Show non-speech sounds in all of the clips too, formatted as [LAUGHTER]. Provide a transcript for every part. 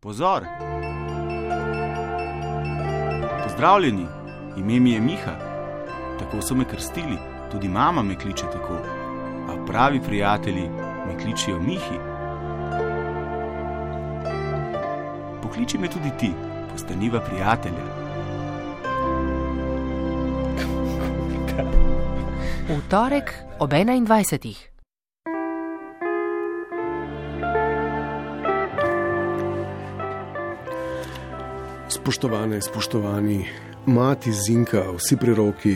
Pozor! Pozdravljeni, ime mi je Miha. Tako so me krstili, tudi mama me kliče tako. A pravi prijatelji me kličijo Mihi. Pokliči me tudi ti, postaniva prijatelja. V torek ob 21. Spoštovane, spoštovani, mati Zinka, vsi preroki,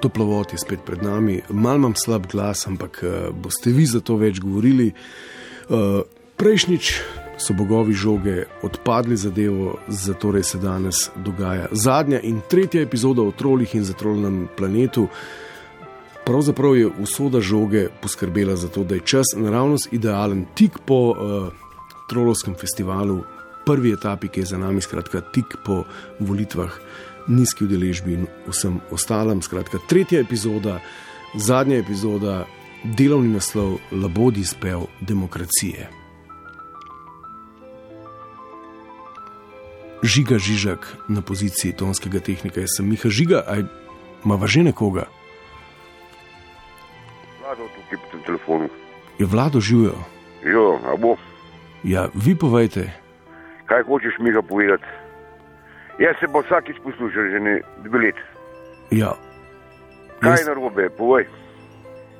toplovod je spet pred nami. Mal imam slab glas, ampak eh, boste vi za to več govorili. Eh, Prejšnjič so bogovi žoge odpadli zadevo, zato se danes dogaja zadnja in tretja epizoda o trolih in zatroljenem planetu. Pravzaprav je usoda žoge poskrbela za to, da je čas naravnost idealen tik po uh, trolovskem festivalu, prvi etapi, ki je za nami, skratka, tik po volitvah, nizki udeležbi in vsem ostalem. Skratka, tretja epizoda, zadnja epizoda, delovni naslov, labodi spev demokracije. Žiga Žižak na poziciji tonskega tehnika, jaz sem Miha Žiga, aj ima že nekoga. Vlado tukaj po tem telefonu. Je vlado živijo? Jo, a bo, Ja, vi povejte, kaj hočeš mi ga povedati? Jaz se bo vsakič poslušal, že ne dve leti. ja, Kaj Jaz- je narobe, povej.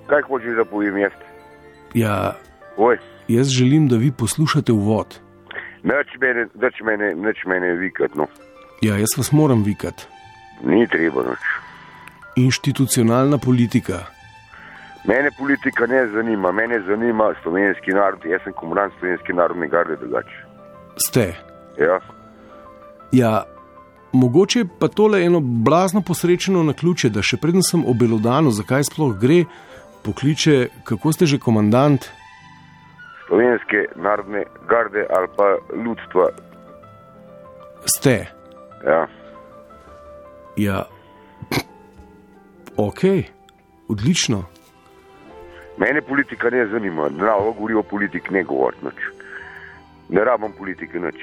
Kaj hočeš, da povem jaz? ja, Povej. jaz želim, da vi poslušate uvod. Neč mene, neč mene, neč mene vikat, no. Ja, jaz vas moram vikati. Ni treba noč. Institucionalna politika. Mene politika ne zanima, mene zanima slovenski narod. Jaz sem komandant slovenske narodne garde drugače. Ste. Ja, Ja, mogoče pa tole eno blazno posrečeno na ključe, da še preden sem obelodano, zakaj sploh gre, pokliče, kako ste že komandant. slovenske narodne garde ali pa ljudstva. Ste. Ja, Ja, ok, odlično. mene politika ne zanima, ne govoriti o politiki, ne govoriti nič. Ne rabim politike nič.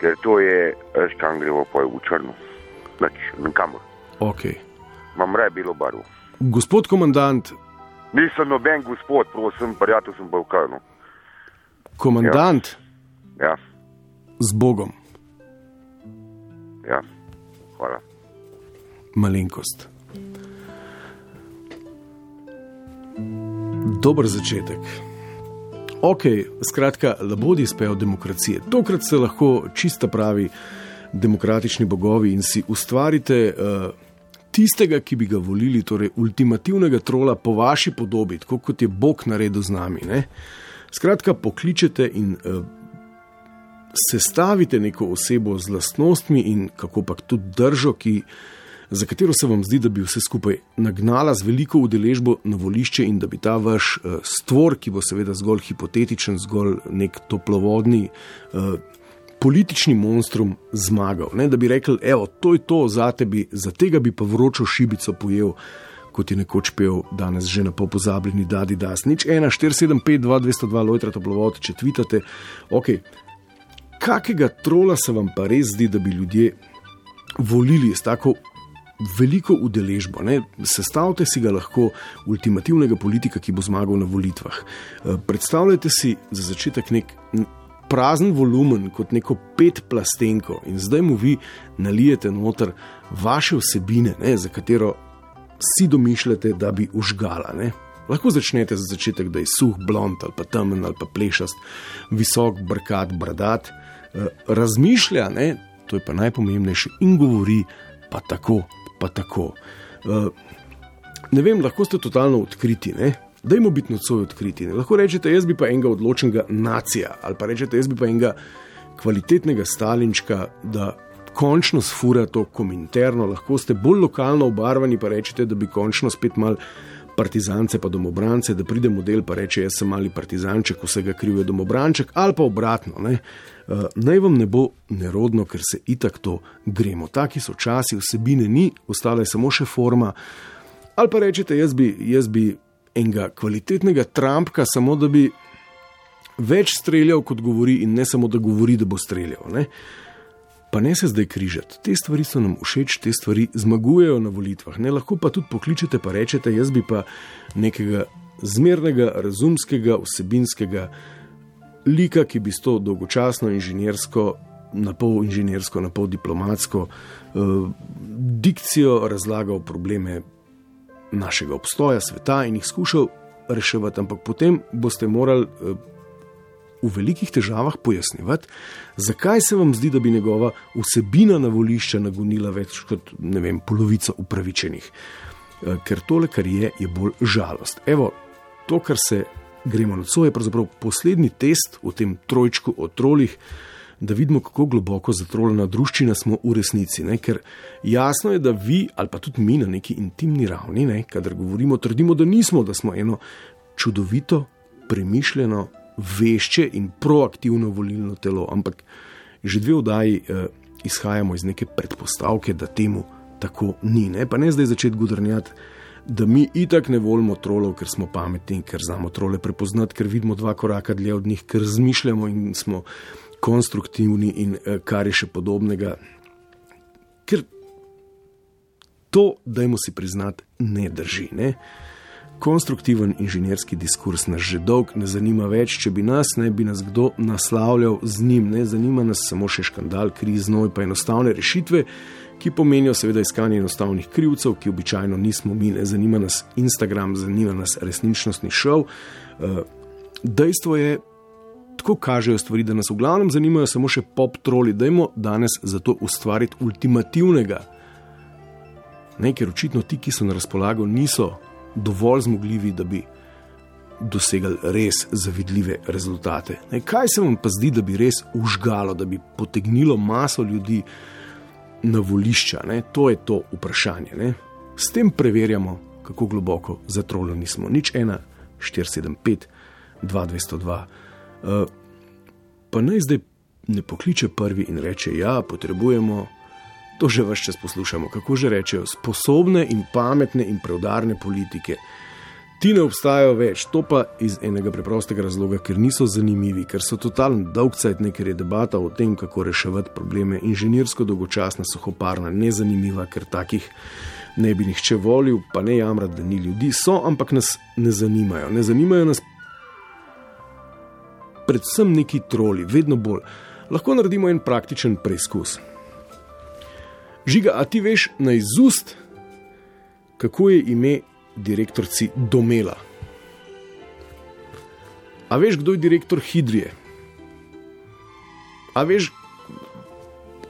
Ker to je, veš, kam gremo, pa je v črno. Nič, nikamor. Ok. Imam raje bilo barvo. Gospod komandant, Nisem noben gospod, prosim, prijatelj sem Balkanu. komandant Ja, z Bogom, ja, hvala. malenkost. Dober začetek. Ok, skratka, labodi spejo demokracije. Tokrat ste lahko čista pravi demokratični bogovi in si ustvarite uh, tistega, ki bi ga volili, torej ultimativnega trola po vaši podobi, tako kot je Bog naredil z nami. Ne? Skratka, pokličete in uh, sestavite neko osebo z lastnostmi in kako pa tudi držo, ki, za katero se vam zdi, da bi vse skupaj nagnala z veliko udeležbo na volišče in da bi ta vaš uh, stvor, ki bo seveda zgolj hipotetičen, zgolj nek toplovodni. Uh, Politični monstrum zmagal, ne? da bi rekel, evo, to je to, za, tebi, za tega bi pa vročo šibico pojel, kot je nekoč pel danes že na popozabljeni Dadi Das. Nič 1, 4, 7, 5, 2, 202, lojtra toplovod, če tvitate, ok, kakega trola se vam pa res zdi, da bi ljudje volili s tako veliko udeležbo? Ne? Sestavite si ga lahko ultimativnega politika, ki bo zmagal na volitvah. Eh, Predstavljajte si za začetek nek prazen volumen, kot neko pet plastenko, in zdaj mu vi nalijete noter vaše vsebine, ne? za katero si domišljate, da bi užgala. Ne? Lahko začnete za začetek, da je suh, blond ali pa temen ali pa plešast, visok, brkat, bradat, eh, razmišlja, ne? to je pa najpomembnejše, in govori pa tako, pa tako. Eh, Ne vem, lahko ste totalno odkriti. Ne? Dajmo biti nocoj odkriti. Ne? Lahko rečete, jaz bi pa enega odločenega nacija, ali pa rečete, jaz bi pa enega kvalitetnega stalinčka, da končno sfura to kominterno. Lahko ste bolj lokalno obarvani, pa rečete, da bi končno spet mal partizance pa domobrance, da pride model pa reče, jaz sem mali partizanček, vsega kriv je domobranček, ali pa obratno. Ne? Uh, naj vam ne bo nerodno, ker se itak to gremo. Taki so časi, vsebine ni, ostala je samo še forma. Ali pa rečete, jaz bi, jaz bi enega kvalitetnega Trumpka, samo da bi več streljal, kot govori, in ne samo da govori, da bo streljal. Ne? Pa ne se zdaj križati, te stvari so nam všeč, te stvari zmagujejo na volitvah. Ne lahko pa tudi pokličete, pa rečete, jaz bi pa nekega zmernega, razumskega, vsebinskega lika, ki bi s to dolgočasno inženirsko, na pol inženirsko, na pol diplomatsko uh, dikcijo razlagal probleme našega obstoja, sveta in jih skušal reševati, ampak potem boste morali. Uh, v velikih težavah pojasnjevati, zakaj se vam zdi, da bi njegova vsebina na volišča nagonila več kot vem, polovico upravičenih. Eh, ker tole, kar je, je bolj žalost. Evo, to, kar se gremo na je pravzaprav poslednji test v tem trojčku o trolih. Da vidimo, kako globoko zatroljena družščina smo v resnici. Ne? Ker jasno je, da vi, ali pa tudi mi na neki intimni ravni, ne? kadar govorimo, trdimo, da nismo, da smo eno čudovito, premišljeno, vešče in proaktivno volilno telo. Ampak že dve oddaji eh, izhajamo iz neke predpostavke, da temu tako ni. Ne? Pa ne zdaj začeti gudrnjati, da mi itak ne volimo trolov, ker smo pametni, ker znamo trole prepoznati, ker vidimo dva koraka dlje od njih, ker razmišljamo in smo konstruktivni in eh, kar je še podobnega. Ker to, dajmo si priznati, ne drži. Ne? konstruktiven inženirski diskurs nas že dolg ne zanima več, če bi nas, ne bi nas kdo naslavljal z njim. Ne zanima nas samo še škandal, kriz, noj pa enostavne rešitve, ki pomenijo seveda iskanje enostavnih krivcev, ki običajno nismo mi. Ne zanima nas Instagram, zanima nas resničnostni šov. Eh, dejstvo je, tako kažejo stvari, da nas v glavnem zanimajo samo še pop troli. Dajmo danes zato ustvariti ultimativnega. Ne, ker očitno ti, ki so na razpolago, niso dovolj zmogljivi, da bi dosegali res zavidljive rezultate. Ne, kaj se vam pa zdi, da bi res užgalo, da bi potegnilo maso ljudi na volišča? Ne? To je to vprašanje. Ne? S tem preverjamo, kako globoko zatroljeni smo. Nič 1, 475, 2202. Uh, pa naj zdaj ne pokliče prvi in reče: Ja, potrebujemo to že vse čas poslušamo, kako že rečejo, sposobne in pametne in preudarne politike. Ti ne obstajajo več, to pa iz enega preprostega razloga, ker niso zanimivi, ker so totalno dolgcajt, ker je debata o tem, kako reševati probleme, inženirsko dolgočasna, suhoparna, nezanimiva, ker takih ne bi nihče volil, pa ne jamrati, da ni ljudi, so, ampak nas ne zanimajo. Ne zanimajo nas predvsem neki troli, vedno bolj. Lahko naredimo en praktičen preizkus. Žiga, a ti veš na izust, kako je ime direktorici Domela? A veš, kdo je direktor Hidrije? A veš,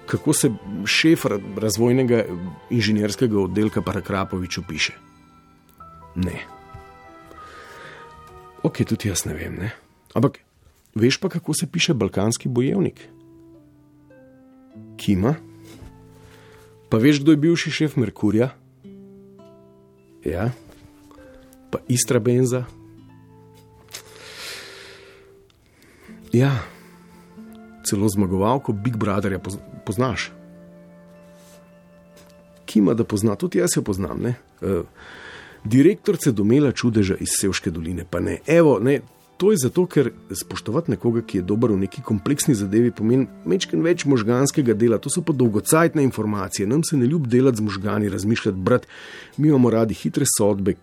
kako se šef razvojnega inženirskega oddelka Parakrapovič piše? Ne. Ok, tudi jaz ne vem. Ne? Ampak veš pa, kako se piše balkanski bojevnik? Kima? Pa veš, kdo je bivši šef Merkurja? Ja, pa Istra Benza. Ja, celo zmagovalko Big Brotherja poznaš. Kima da pozna, tudi jaz jo poznam. Uh, Direktorica domela čudeža iz Sevške doline, pa ne. Evo, ne, To je zato, ker spoštovati nekoga, ki je dober v neki kompleksni zadevi, pomeni nekaj več možganskega dela. To so pa dolgocajtne informacije. Nam se ne ljub delati z možgani, razmišljati, brat. Mi imamo radi hitre sodbe,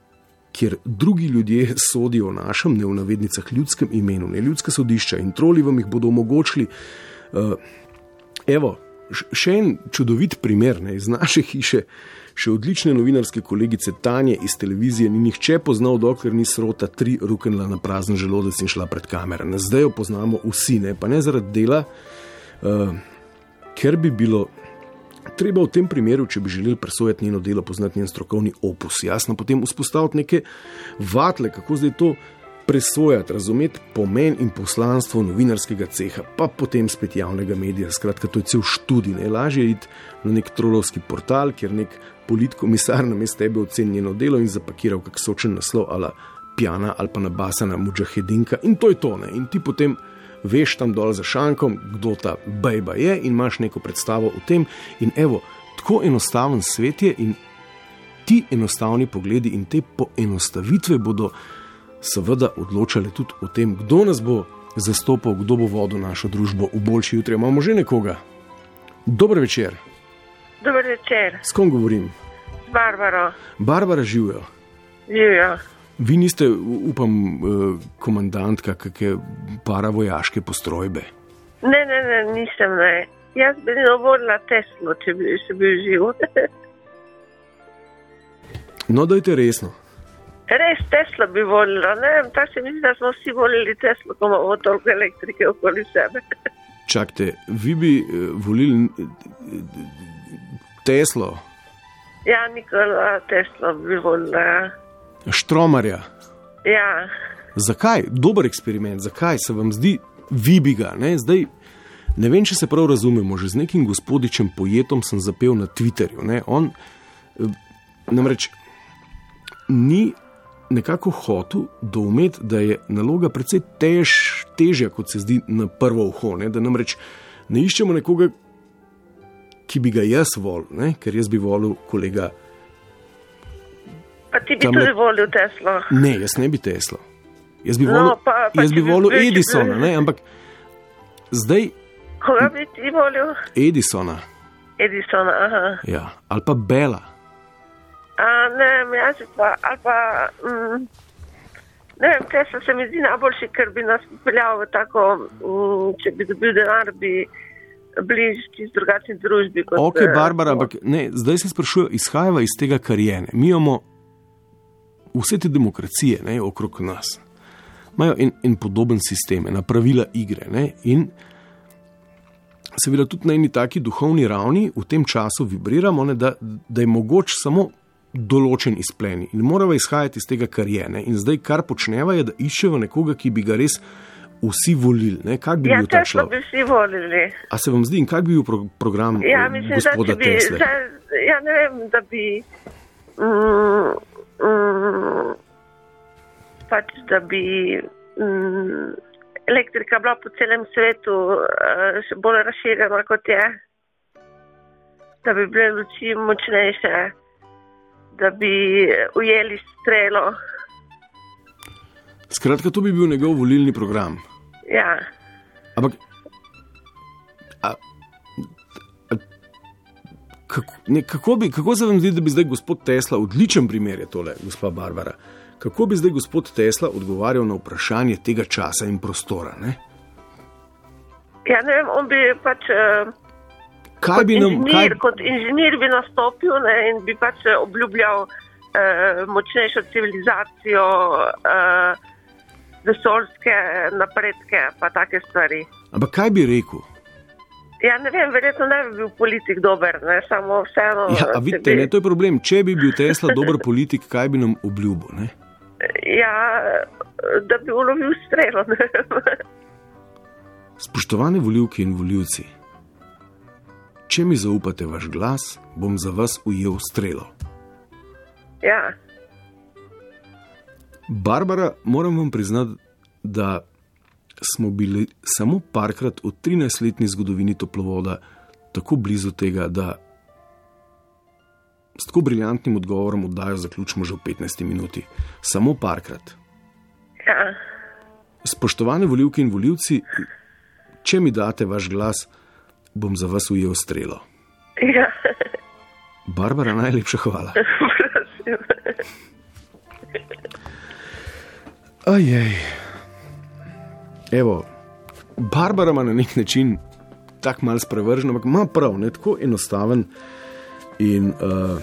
kjer drugi ljudje sodijo o našem, ne v navednicah, ljudskem imenu, ne ljudska sodišča in troli vam jih bodo omogočili. Uh, evo, še en čudovit primer ne, iz naše hiše še odlične novinarske kolegice Tanje iz televizije ni nihče poznal, dokler ni srota tri rukenla na prazen želodec in šla pred kamere. Na zdaj jo poznamo vsi, ne pa ne zaradi dela, uh, ker bi bilo. Treba v tem primeru, če bi želeli presojati njeno delo, poznati njen strokovni opus, jasno, potem vzpostaviti neke vatle, kako zdaj to presojati, razumeti pomen in poslanstvo novinarskega ceha, pa potem spet javnega medija. Skratka, to je cel študij. Najlažje je iti na nek trolovski portal, kjer nek politkomisar na mestu tebe oceni njeno delo in zapakiral kak sočen naslov ali pjana ali pa nabasana mujahedinka in to je to. Ne? In ti potem veš tam dol za šankom, kdo ta bejba je in imaš neko predstavo o tem. In evo, tako enostaven svet je in ti enostavni pogledi in te poenostavitve bodo seveda odločali tudi o tem, kdo nas bo zastopal, kdo bo vodil našo družbo v boljši jutri. Imamo že nekoga. Dober večer. Dober večer, S kom govorim? z Barbaro, Barbara živijo. živijo. Vi niste, upam, eh, komandantka kakšne paravojaške postrojbe. Ne, ne, ne, nisem ne. Jaz bi dovolila Teslo, če bi še bil živ. [LAUGHS] No, dajte resno. Res Tesla bi volila, ne vem, tako se mi zdi, da smo vsi volili Teslo, ko imamo toliko elektrike okoli sebe. [LAUGHS] Čakajte, vi bi eh, volili eh, Teslo, Ja, Nikola Tesla bi volila. Ja. Štromarja. Ja, Zakaj? Dober eksperiment, zakaj se vam zdi, vi bi ga, ne? Zdaj, ne vem, če se prav razumemo, že z nekim gospodičem pojetom sem zapel na Twitterju. Ne? On eh, namreč ni nekako hotel doumeti, da je naloga precej tež, težja, kot se zdi na prvo uho. Ne? Da namreč ne iščemo nekoga, ki bi ga jaz volil, ne? ker jaz bi volil kolega. Pa ti bi Tamle- tudi volil Teslo. Ne, jaz ne bi Tesla. Jaz bi No, volil, pa- pa jaz bi volil bi- Edisona, ne? ampak zdaj Koga bi ti volil? Edisona Edisona, aha. ja, ali pa Bela. A, ne jaz pa, ali pa, mm, ne vem, Tesla se mi zdi najboljši, ker bi nas peljal v tako, mm, če bi dobil denar, bi bili čisto drugačni družbi. Ok, eh, Barbara, ampak ne, zdaj se sprašujem, izhajava iz tega, kar je. Mi imamo vse te demokracije ne, okrog nas, imajo en, en podoben sistem, ena pravila igre. Ne, in seveda tudi na eni taki duhovni ravni v tem času vibriramo, ne, da, da je mogoč samo določen izplen in moramo izhajati iz tega, kar je. Ne. In zdaj, kar počneva, je, da iščemo nekoga, ki bi ga res vsi volili. Ne. Kak bi Ja, bil ta človek? bi vsi volili. A se vam zdi, in kak bi bil pro, program Ja, eh, mislim, da gospoda če bi, Tesla? da, ja ne vem, da bi, mm, mm, pač da bi mm, elektrika bila po celem svetu uh, še bolj razširjena kot je, da bi bile luči močnejše, da bi ujeli strelo. Skratka, to bi bil njegov volilni program. Ja. Ampak. A, kako, ne, kako, bi, kako se vam zdi, da bi zdaj gospod Tesla, odličen primer je tole, gospa Barbara, kako bi zdaj gospod Tesla odgovarjal na vprašanje tega časa in prostora? Ne? ja, ne vem, on bi pač. Uh, Kaj bi nam, kaj, inženir, kot inženir bi nastopil ne, in bi pač eh, obljubljal uh, močnejšo civilizacijo, uh, vesoljske napredke, pa take stvari. ampak kaj bi rekel? Ja, ne vem, verjetno ne bi bil politik dober, ne, samo vseeno. Ja, vidite, bi- ne, to je problem. Če bi bil Tesla [LAUGHS] dober politik, kaj bi nam obljubil? Ne? Ja, da bi ulovil strelo. Spoštovane voljivke in voljivci, če mi zaupate vaš glas, bom za vas ujel strelo. ja, Barbara, moram vam priznati, da smo bili samo parkrat v 13-letni zgodovini toplovoda tako blizu tega, da s tako briljantnim odgovorom oddajo zaključimo že v 15 minuti. Samo parkrat. ja. Spoštovane voljivke in voljivci, če mi date vaš glas, bom za vas ujel strelo. ja. Barbara, najlepša hvala. [LAUGHS] Prosim. Ajej. Evo, Barbara ima na nek način tako malce sprevržen, ampak ima prav, ne tako enostaven in uh,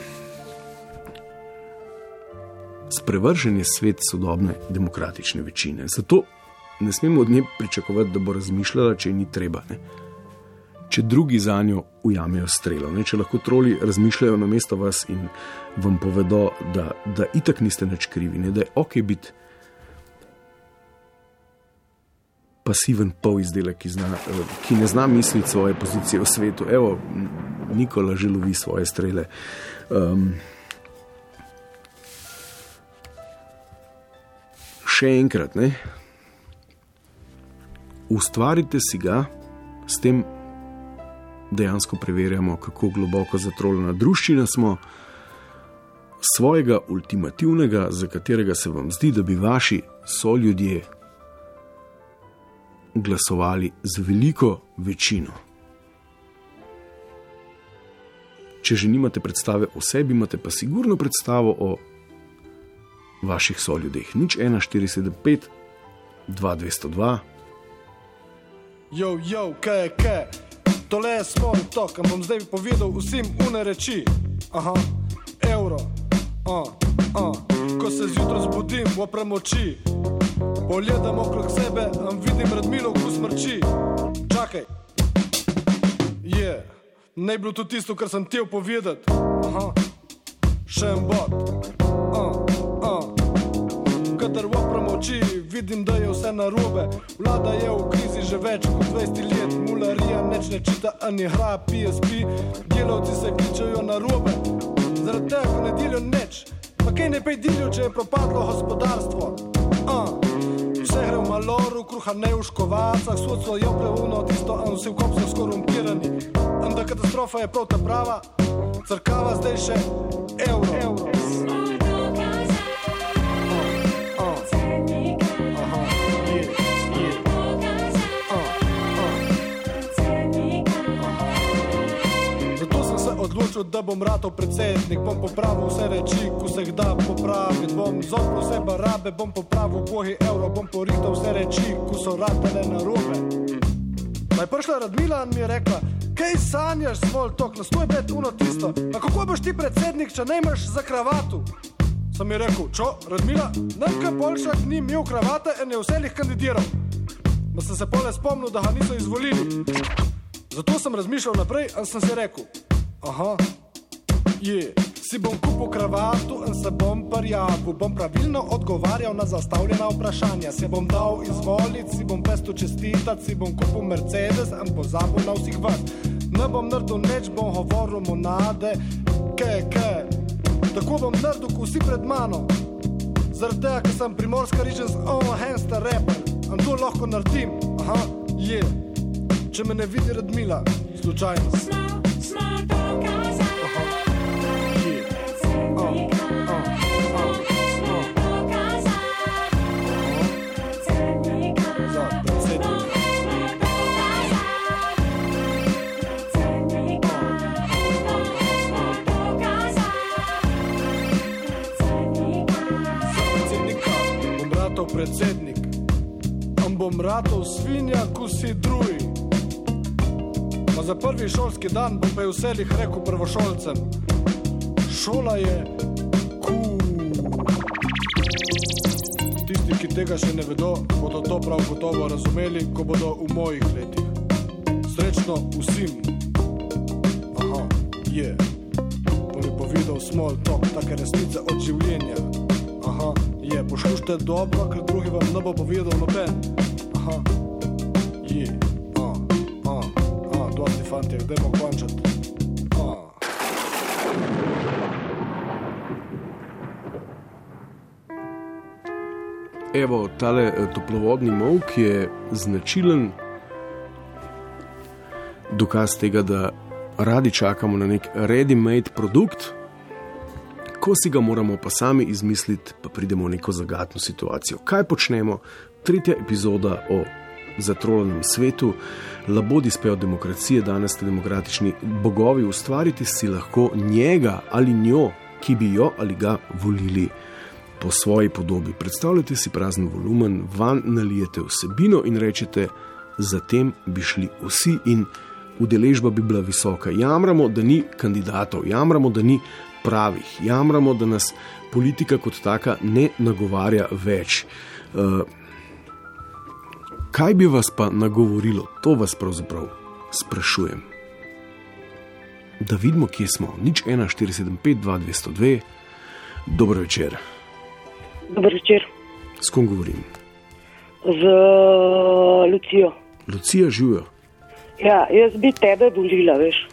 sprevržen je svet sodobne demokratične večine. Zato ne smemo od nje pričakovati, da bo razmišljala, če ni treba. Ne? Če drugi za njo ujamejo strelo, ne? če lahko troli razmišljajo na mesto vas in vam povedo, da, da itak niste nič krivi, ne? da je ok biti pasiven pol izdelek, ki, zna, eh, ki ne zna misliti svoje pozicije v svetu. Evo, Nikola že lovi svoje strele. Um, še enkrat, ne? ustvarite si ga, s tem dejansko preverjamo, kako globoko zatroljena družščina smo. Svojega ultimativnega, za katerega se vam zdi, da bi vaši soljudje glasovali z veliko večino. Če že nimate predstave o sebi, imate pa sigurno predstavo o vaših soljudeh. Nič 1475, 2202. Jo, jo, kaj je, kaj je. Tole je small talk, am bom zdaj povedal vsem une reči. Aha, evro, a, a. Ko se zjutraj zbudim, oprem oči. Pogledam okrog sebe, vidim redmilo, ko smrči. Čakaj, je, yeah. ne bi bilo to tisto, kar sem ti povedal. Aha, še en bod. A, a. Kadar oprem oči, vidim, da je vse narobe. Vlada je v krizi že več kot 20 let, mularija neč ne čita, ani hra, PSP, delavci se kličajo na robe. Zaradi tega, ko ne delijo neč, pa kaj ne pej delijo, če je propadlo gospodarstvo. Uh. Vse gre v maloru, kruha ne v škovacah, sodstvo je preuno, tisto, a vsi v kopsu skorumpirani. Anda katastrofa je prav ta prava, crkava zdaj še evro. evro. Odločil, da bom ratov predsednik, bom popravil vse reči, ko se jih da popraviti. Bom zoprl vse barabe, bom popravil bohi evro, bom porihtal vse reči, ko so ratele na robe. Pa je prišla Radmila mi je rekla, kaj sanjaš, svoj tok, nas to je pet uno tisto. Pa kako boš ti predsednik, če ne imaš za kravatu? Sem ji rekel, čo, Radmila, nekaj boljšak ni imel kravate in je vselih kandidiral. Pa sem se pole spomnil, da ga niso izvolili. Zato sem razmišljal naprej in sem si rekel, aha, je, si bom kupil kravatu in se bom prijavil, bom pravilno odgovarjal na zastavljena vprašanja, se bom dal izvoliti, si bom pesto čestitati, si bom kupil Mercedes in pozabil na vseh vas. Ne bom naredil nič, bom govoril monade, kaj, kaj. Tako bom naredil, kot vsi pred mano. Zaradi tega, ker sem primorska rižens, oh, hamster rapper, in to lahko naredim, aha, je. Yeah. Če me ne vidi Radmila, slučajno. Aha. Je. Predsednik, am bom ratov svinja, ko si drugi. Za prvi šolski dan bom pa je vselih rekel prvošolcem: Šola je kul. Tisti, ki tega še ne vedo, bodo to prav gotovo razumeli, ko bodo v mojih letih. Srečno vsem. Aha, je. To je povedal small talk, take resnice od življenja. Aha, je. Poslušajte dobro, ker drugi vam ne bo povedal noben. Aha, je. Dosti fanti, dajmo končati. A. Evo, tale eh, toplovodni mok je značilen dokaz tega, da radi čakamo na nek ready-made produkt, ko si ga moramo pa sami izmisliti, pa pridemo v neko zagatno situacijo. Kaj počnemo? Tretja epizoda o zatrolanem svetu, labodi spejo demokracije, danes ste demokratični bogovi, ustvarite si lahko njega ali njo, ki bi jo ali ga volili po svoji podobi. Predstavljate si prazen volumen, van nalijete vsebino in rečete, zatem bi šli vsi in udeležba bi bila visoka. Jamramo, da ni kandidatov, jamramo, da ni pravih, jamramo, da nas politika kot taka ne nagovarja več. Uh, kaj bi vas pa nagovorilo, to vas pravzaprav sprašujem. Da vidimo, kje smo. Nič 1, 4, 7, 5, 2, 202. Dobro večer. Dober večer. S kom govorim? Z Lucijo. Lucija živijo. Ja, jaz bi tebe volila, veš.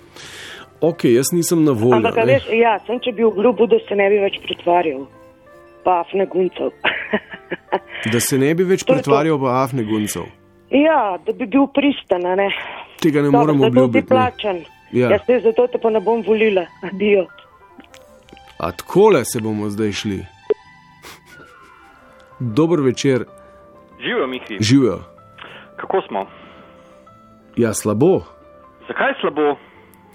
Ok, jaz nisem na voljo. Ampak, veš, ja, sem če bi obljubil, da se ne bi več pretvarjal. Pa afne guncev. [LAUGHS] Da se ne bi več pretvarjal v afne guncev. ja, da bi bil pristan, a ne. Tega ne Dobro, morem zato ti obljubiti. ne. plačan. Ja. Jaz te zato te pa ne bom volila. Adijo. A takole se bomo zdaj šli. Dober večer, Živijo, Mihi. živijo. Kako smo? Ja, slabo. Zakaj je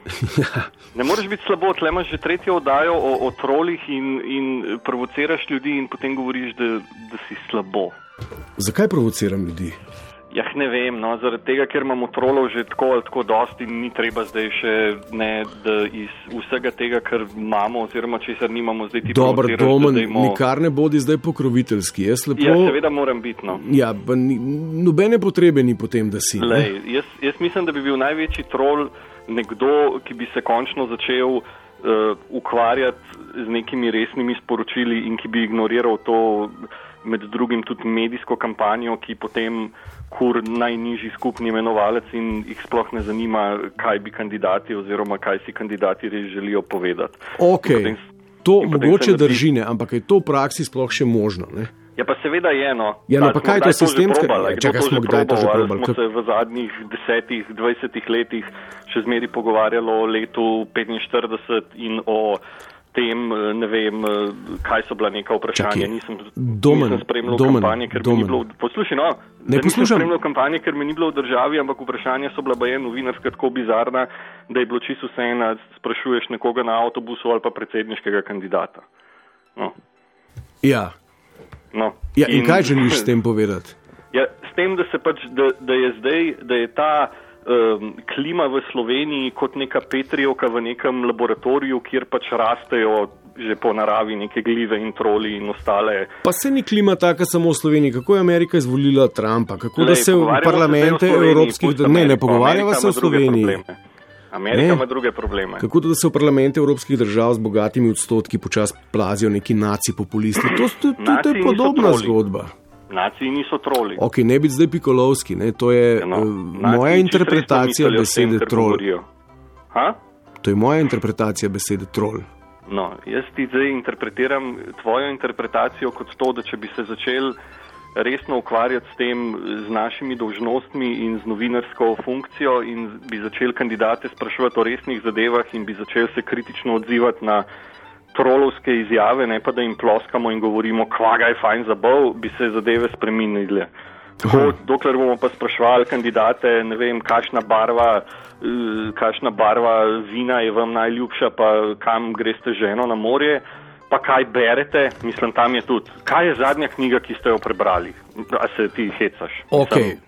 slabo? [LAUGHS] Ne moreš biti slabo, tle imaš že tretjo oddajo o, o trolih in, in provociraš ljudi in potem govoriš, da, da si slabo. Zakaj provociram ljudi? Jah, ne vem, no, zaradi tega, ker imamo trolov že tako ali tako dosti in ni treba zdaj še ne, da iz vsega tega, kar imamo oziroma česar nimamo, zdaj ti Dobar provociraš, da domen, dajmo- nikar ne bodi zdaj pokroviteljski. Jaz lepo. Ja, seveda moram biti, no. Ja, ni, nobene potrebe ni potem, da si. Lej, jaz, jaz mislim, da bi bil največji trol nekdo, ki bi se končno začel uh, ukvarjati z nekimi resnimi sporočili in ki bi ignoriral to med drugim tudi medijsko kampanjo, ki potem kur najnižji skupni imenovalec in jih sploh ne zanima, kaj bi kandidati oziroma kaj si kandidati res želijo povedati. Ok, In potem to mogoče drži, ne, ampak je to v praksi sploh še možno. Ne? Ja, pa seveda je eno. Ja, no, pa kaj je to? Ja, Kdo čakaj, to smo kdaj to že probali? Smo se v zadnjih desetih, dvajsetih letih še zmeri pogovarjali o letu 45 in o tem, eh, ne vem, eh, kaj so bila neka vprašanja. Čakaj, Nisem, Domen, nisem spremljal Domen, kampanje, ker mi Domen. ni bilo. Poslušaj, no, Ne da nisem poslušam. spremljal kampanje, ker mi ni bilo v državi, ampak vprašanja so bila baje novinarska tako bizarna, da je bilo čisto vseeno, sprašuješ nekoga na avtobusu ali pa predsedniškega kandidata. No. Ja. No. Ja, in kaj želiš s tem povedati? [LAUGHS] Ja, s tem, da, se pač, da, da je zdaj, da je ta um, klima v Sloveniji kot neka petrijovka v nekem laboratoriju, kjer pač rastejo že po naravi neke glive in troli in ostale. Pa se ni klima taka samo v Sloveniji. Kako je Amerika izvolila Trumpa? Kako da Glej, se v parlamente evropskih držav. Ne, ne pogovarjava se o Sloveniji. probleme. Amerika Ne. ima druge probleme. Kako da se v parlamente evropskih držav z bogatimi odstotki počasi plazijo neki naci populisti? To, to, to, to je podobna zgodba. Naciji niso troli. Ok, ne biti zdaj pikolovski, ne? to je No, uh, naciji moja interpretacija besede trol. To je moja interpretacija besede trol. No, jaz ti zdaj interpretiram tvojo interpretacijo kot to, da če bi se začel resno ukvarjati s tem, z našimi dolžnostmi in z novinarsko funkcijo in bi začel kandidate spraševati o resnih zadevah in bi začel se kritično odzivati na trolovske izjave, ne pa da jim ploskamo in govorimo, kvaga je fajn za bol, bi se zadeve spremenile. Tako, dokler bomo pa spraševali kandidate, ne vem, kakšna barva, eh, kakšna barva vina je vam najljubša, pa kam greste ženo na morje, pa kaj berete, mislim, tam je tudi. Kaj je zadnja knjiga, ki ste jo prebrali? A se ti hecaš? Ok. Mislim,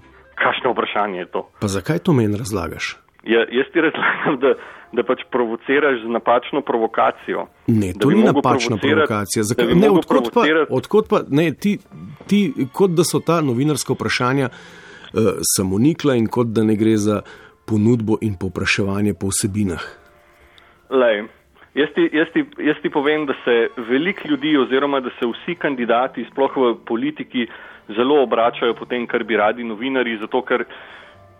Kakšno vprašanje je to? Pa zakaj to meni razlagaš? Ja, jaz ti razlagam, da, da pač provociraš z napačno provokacijo. Ne, Da to ni napačna provokacija. da Zakaj, ne, odkot pa, odkot pa ne, ti, ti, kot da so ta novinarska vprašanja uh, samonikla in kot da ne gre za ponudbo in popraševanje po vsebinah. Lej, jaz, ti, jaz, ti, jaz ti povem, da se veliko ljudi oziroma da se vsi kandidati, sploh v politiki, zelo obračajo po tem, kar bi radi novinari, zato ker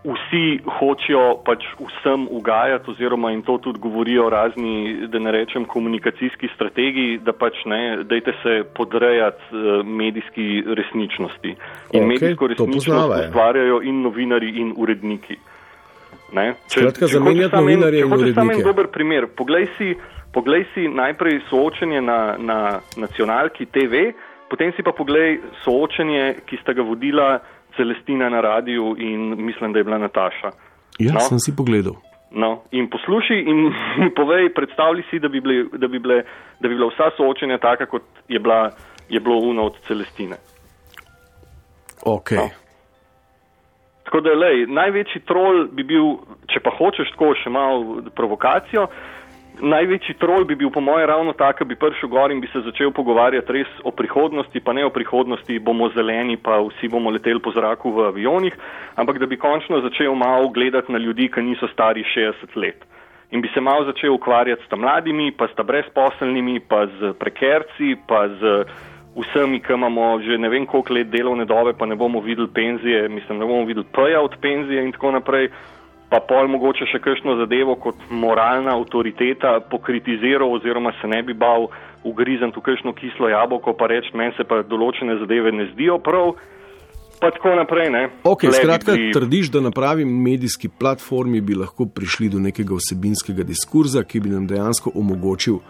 vsi hočejo pač vsem ugajati oziroma in to tudi govorijo razni, da ne rečem, komunikacijski strategiji, da pač ne, dajte se podrejati uh, medijski resničnosti. In Okej, medijsko resničnost ustvarjajo in novinari in uredniki. Ne? Skratka, hočeš zamenjati samo en- novinarje če in hočeš samo en urednike. dober primer. Poglej si, poglej si najprej soočenje na, na nacionalki TV, potem si pa poglej soočenje, ki sta ga vodila Celestina na radiju in mislim, da je bila Nataša. Ja, No. sem si pogledal. No, in poslušaj in [LAUGHS] povej, predstavljaj si, da bi, bile, da, bi bile, da bi bila vsa soočenja taka, kot je, bila, je bilo uno od Celestine. Ok. No. Tako da, lej, največji trol bi bil, če pa hočeš tako še malo provokacijo, največji trol bi bil po moje ravno tak, da bi prišel gor in bi se začel pogovarjati res o prihodnosti, pa ne o prihodnosti, bomo zeleni, pa vsi bomo leteli po zraku v avionih, ampak da bi končno začel malo gledati na ljudi, ki niso stari 60 let. In bi se malo začel ukvarjati s ta mladimi, pa s ta brezposelnimi, pa z prekerci, pa z vsemi, ki imamo že ne vem koliko let delovne dobe, pa ne bomo videli penzije, mislim, ne bomo videli peja od penzije in tako naprej. Pa pol mogoče še kakšno zadevo kot moralna avtoriteta pokritiziral oziroma se ne bi bal ugrizniti v kakšno kislo jabolko, pa reči, meni se pa določene zadeve ne zdijo prav. Pa tako naprej, ne. Ok, Tle bi skratka, bili- trdiš, da na pravi medijski platformi bi lahko prišli do nekega vsebinskega diskurza, ki bi nam dejansko omogočil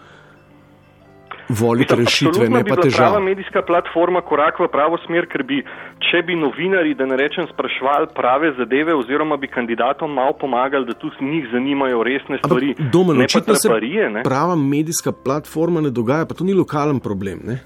voliti rešitve, ne pa bila težav. Prava medijska platforma korak v pravo smer, ker bi, če bi novinari, da ne rečem, sprašvali prave zadeve oziroma bi kandidatom malo pomagali, da tudi njih zanimajo resne stvari, Domen, ne očitno se traparije. Ne? prava medijska platforma ne dogaja, pa to ni lokalen problem. Ne?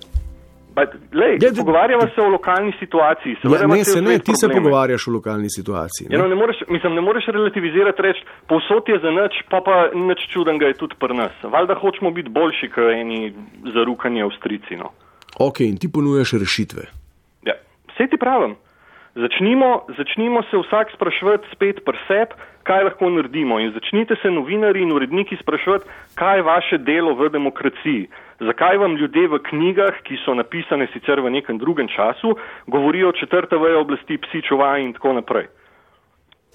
Lej, Ja, pogovarjava se o lokalni situaciji. Ja, seveda ima ne, se ne, ti se probleme. pogovarjaš o lokalni situaciji. Ja, Ne? no, ne moreš, mislim, ne moreš relativizirati reči, povsod je za nič, pa pa nič čudenega je tudi pri nas. Valjda hočemo biti boljši, kot eni zarukani Avstrici. No. Ok, in ti ponujaš rešitve. Ja, vse ti pravim. Začnimo, začnimo se vsak spraševati spet pri sebi, kaj lahko naredimo. In začnite se novinari in uredniki spraševati, kaj je vaše delo v demokraciji. Zakaj vam ljudje v knjigah, ki so napisane sicer v nekem drugem času, govorijo četrta veja oblasti, psi čuvaji in tako naprej.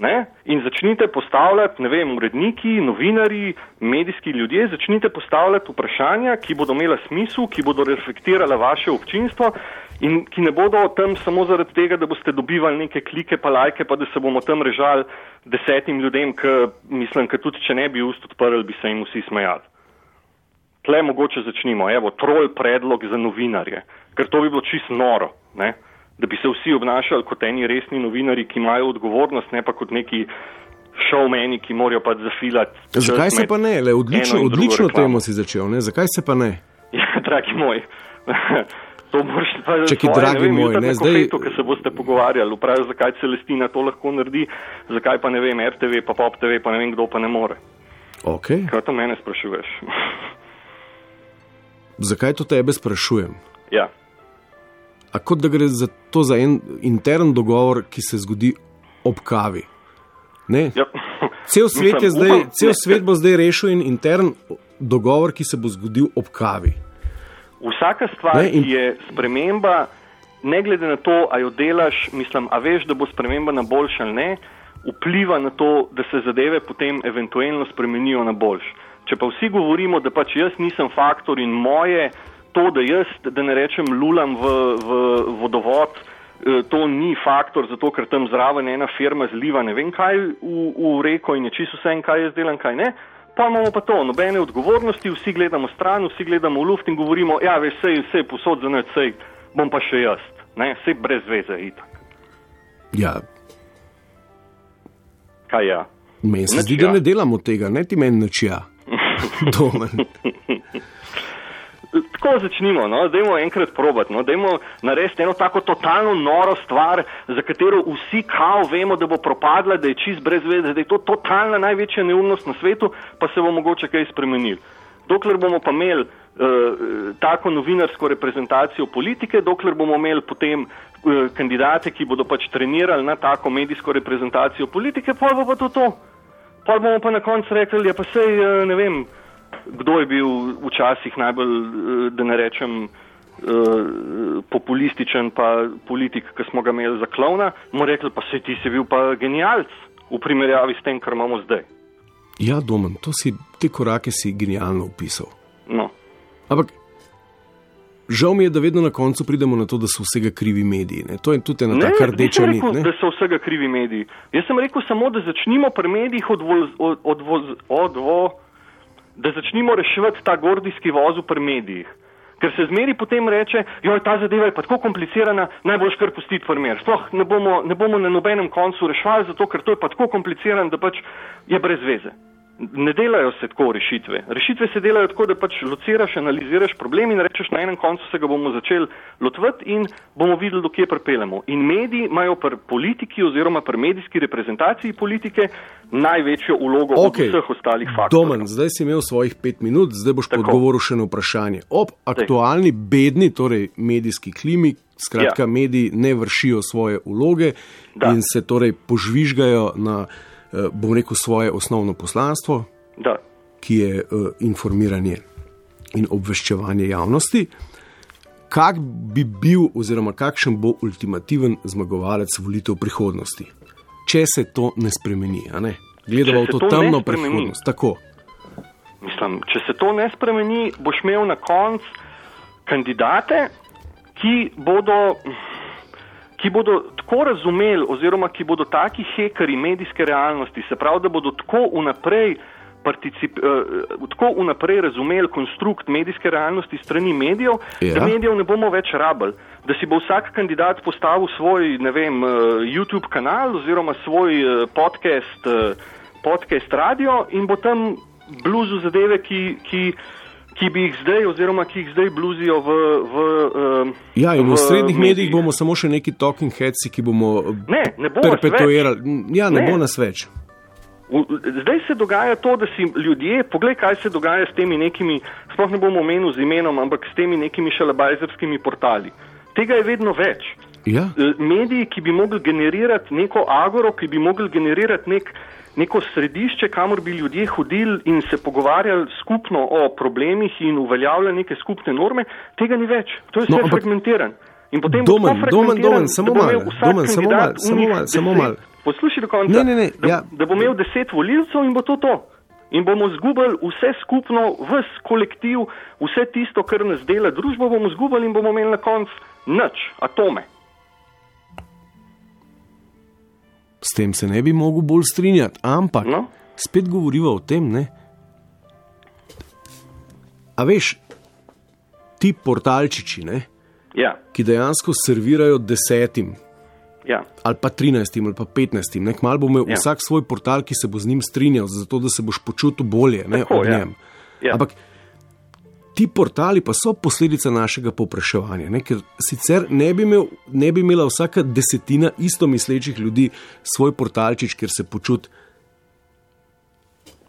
Ne? In začnite postavljati, ne vem, uredniki, novinari, medijski ljudje, začnite postavljati vprašanja, ki bodo imela smisel, ki bodo reflektirala vaše občinstvo in ki ne bodo tam samo zaradi tega, da boste dobivali neke klike pa lajke, pa da se bomo tam režali desetim ljudem, ki mislim, ki tudi če ne bi ust odprli, bi se jim vsi smejali. Tle mogoče začnimo, evo, trol predlog za novinarje, ker to bi bilo čisto noro, ne? da bi se vsi obnašali kot eni resni novinari, ki imajo odgovornost, ne pa kot neki šovmeni, ki morajo pač zafilati. Zakaj se pa ne? Le, odlično odlično temo si začel. Ne? Zakaj se pa ne? [LAUGHS] Ja, dragi moj. To moraš pa [LAUGHS] Čakaj, svoje, dragi vem, moj, ne, zdaj- kofetu, ki se boste pogovarjali, vprašaj, zakaj Celestina to lahko naredi, zakaj pa ne vem, RTV, pa Pop TV, pa ne vem, kdo pa ne more. Okay. Kaj to mene sprašuješ? [LAUGHS] Zakaj to tebe sprašujem? ja. A kot da gre za to za en intern dogovor, ki se zgodi ob kavi. Ne? ja. Cel svet, Mislim, zdaj, upam, cel ne, svet bo zdaj rešil in intern dogovor, ki se bo zgodil ob kavi. Vsaka stvar, Ne, in- ki je sprememba, ne glede na to, a jo delaš, mislim, a veš, da bo sprememba na boljš ali ne, vpliva na to, da se zadeve potem eventualno spremenijo na boljš. Če pa vsi govorimo, da pač jaz nisem faktor in moje, to, da jaz, da ne rečem, lulam v, v vodovod, eh, to ni faktor, zato ker tam zraven ena firma zliva ne vem kaj v, v reko in je čisto vse, en, kaj jaz delam, kaj ne. Pa imamo pa to, nobene odgovornosti, vsi gledamo stran, vsi gledamo v luft in govorimo, ja, veš, sej, sej posod za noč, sej bom pa še jaz, ne, sej brez veze, itak. Ja, Kaj ja? meni se zdi, ja. da ne delamo tega, ne ti meni nič ja. [LAUGHS] Domen. Tako začnimo, no, dajmo enkrat probati, no, dajmo narediti eno tako totalno noro stvar, za katero vsi kao vemo, da bo propadla, da je čist brez veze, da je to totalna največja neumnost na svetu, pa se bo mogoče kaj spremenil. Dokler bomo pa imeli uh, tako novinarsko reprezentacijo politike, dokler bomo imeli potem uh, kandidate, ki bodo pač trenirali na tako medijsko reprezentacijo politike, pa bo pa to to. Pa bomo pa na koncu rekli, ja pa sej, uh, ne vem, kdo je bil včasih najbolj, eh, da ne rečem, eh, populističen pa politik, ki smo ga imeli za klovna, mu rekli pa se ti si bil pa genialc v primerjavi s tem, kar imamo zdaj. Ja, Domen, to si, te korake si genialno opisal. No. Ampak žal mi je, da vedno na koncu pridemo na to, da so vsega krivi mediji. Ne? To je tudi ena taka rdeča nit. rekel, ne. da so vsega krivi mediji. Jaz sem rekel samo, da začnimo pri medijih odvoz, od, odvoz, odvo, da začnimo reševati ta gordijski voz pri medijih. Ker se zmeri potem reče, joj, ta zadeva je pa tako komplicirana, najbolj kar pustiti primer. Sploh ne bomo, ne bomo na nobenem koncu reševali, zato ker to je pa tako komplicirano, da pač je brez veze. Ne delajo se tako rešitve. Rešitve se delajo tako, da pač lociraš, analiziraš problem in rečeš, na enem koncu se ga bomo začeli lotvati in bomo videli, do kje pripeljemo. In mediji imajo pri politiki oziroma pri medijski reprezentaciji politike največjo ulogo Okej. od vseh ostalih faktorjev. Domen, zdaj si imel svojih pet minut, zdaj boš Tako. odgovoril še na vprašanje. Ob aktualni bedni, torej medijski klimi, skratka, Ja. mediji ne vršijo svoje uloge Da. in se torej požvižgajo na, bom rekel, svoje osnovno poslanstvo, Da. ki je eh, informiranje in obveščevanje javnosti. Kak bi bil, oziroma kakšen bo ultimativen zmagovalec volitev prihodnosti, če se to ne spremeni? Ne? Gledamo v to to temno prihodnost. Tako. Mislim, če se to ne spremeni, boš imel na koncu kandidate, ki bodo, ki bodo tako razumeli, oziroma ki bodo taki hekari medijske realnosti, se pravi, da bodo tako vnaprej particip, uh, tako vnaprej razumeli konstrukt medijske realnosti strani medijev, Ja. da medijev ne bomo več rabili. Da si bo vsak kandidat postavil svoj, ne vem, uh, YouTube kanal oziroma svoj uh, podcast, uh, podcast radio in bo tam bluzu zadeve, ki, ki, ki bi jih zdaj oziroma ki jih zdaj bluzijo v. v uh, Ja, in v, v srednjih medijih bomo samo še neki talking headsi, ki bomo Ne, ne bo perpetuirali. Ja, ne, Ne. bo nas več. Zdaj se dogaja to, da si ljudje, poglej, kaj se dogaja s temi nekimi, sploh ne bomo omenili z imenom, ampak s temi nekimi šalabajzerskimi portali. Tega je vedno več. Ja. E, Mediji, ki bi mogli generirati neko agoro, ki bi mogli generirati nek, neko središče, kamor bi ljudje hodili in se pogovarjali skupno o problemih in uveljavljali neke skupne norme, tega ni več. To je No, vse no, fragmentiran. In potem bo Domen, tako Domen, Domen, samo bo malo, Domen, samo malo, samo malo, samo malo. Poslušaj do konca. Ne, ne, ne, da, ja. da bo imel deset volilcev in bo to to. In bomo zgubili vse skupno, vse kolektiv, vse tisto, kar nas dela družbo, bomo zgubili in bomo imeli na koncu nič, atome. S tem se ne bi mogel bolj strinjati, ampak No. spet govoriva o tem, ne. A veš, ti portalčiči, ne, Ja, ki dejansko servirajo desetim ja. ali pa trinajstim ali pa petnajstim, ne, kmalu bo imel Ja. ja. vsak svoj portal, ki se bo z njim strinjal, zato da se boš počutil bolje ne, Tako, od ja. njem. Ja. Ampak ti portali pa so posledica našega povpraševanja, ne, ker sicer ne bi, imel, ne bi imela vsaka desetina isto mislečih ljudi svoj portalčič, ker se počuti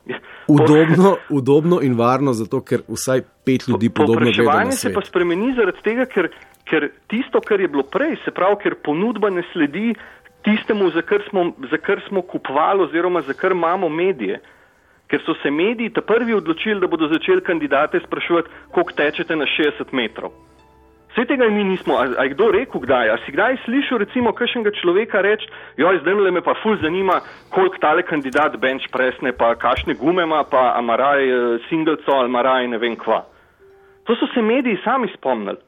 Ja. udobno, udobno in varno, zato ker vsaj pet ljudi podobno gleda na Povpraševanje se pa spremeni zaradi tega, ker, ker tisto, kar je bilo prej, se pravi, ker ponudba ne sledi tistemu, za kar smo, za kar smo kupovali oziroma za kar imamo medije. Ker so se mediji ta prvi odločili, da bodo začeli kandidate spraševati, koliko tečete na 60 metrov. Vse tega mi nismo, a, a je kdo rekel kdaj? A si kdaj slišal recimo kakšnega človeka reči, joj, zdaj me pa ful zanima, koliko tale kandidat bench presne, pa kakšne gume ima, pa amaraj uh, singlco ali maraj ne vem kva. To so se mediji sami spomnili.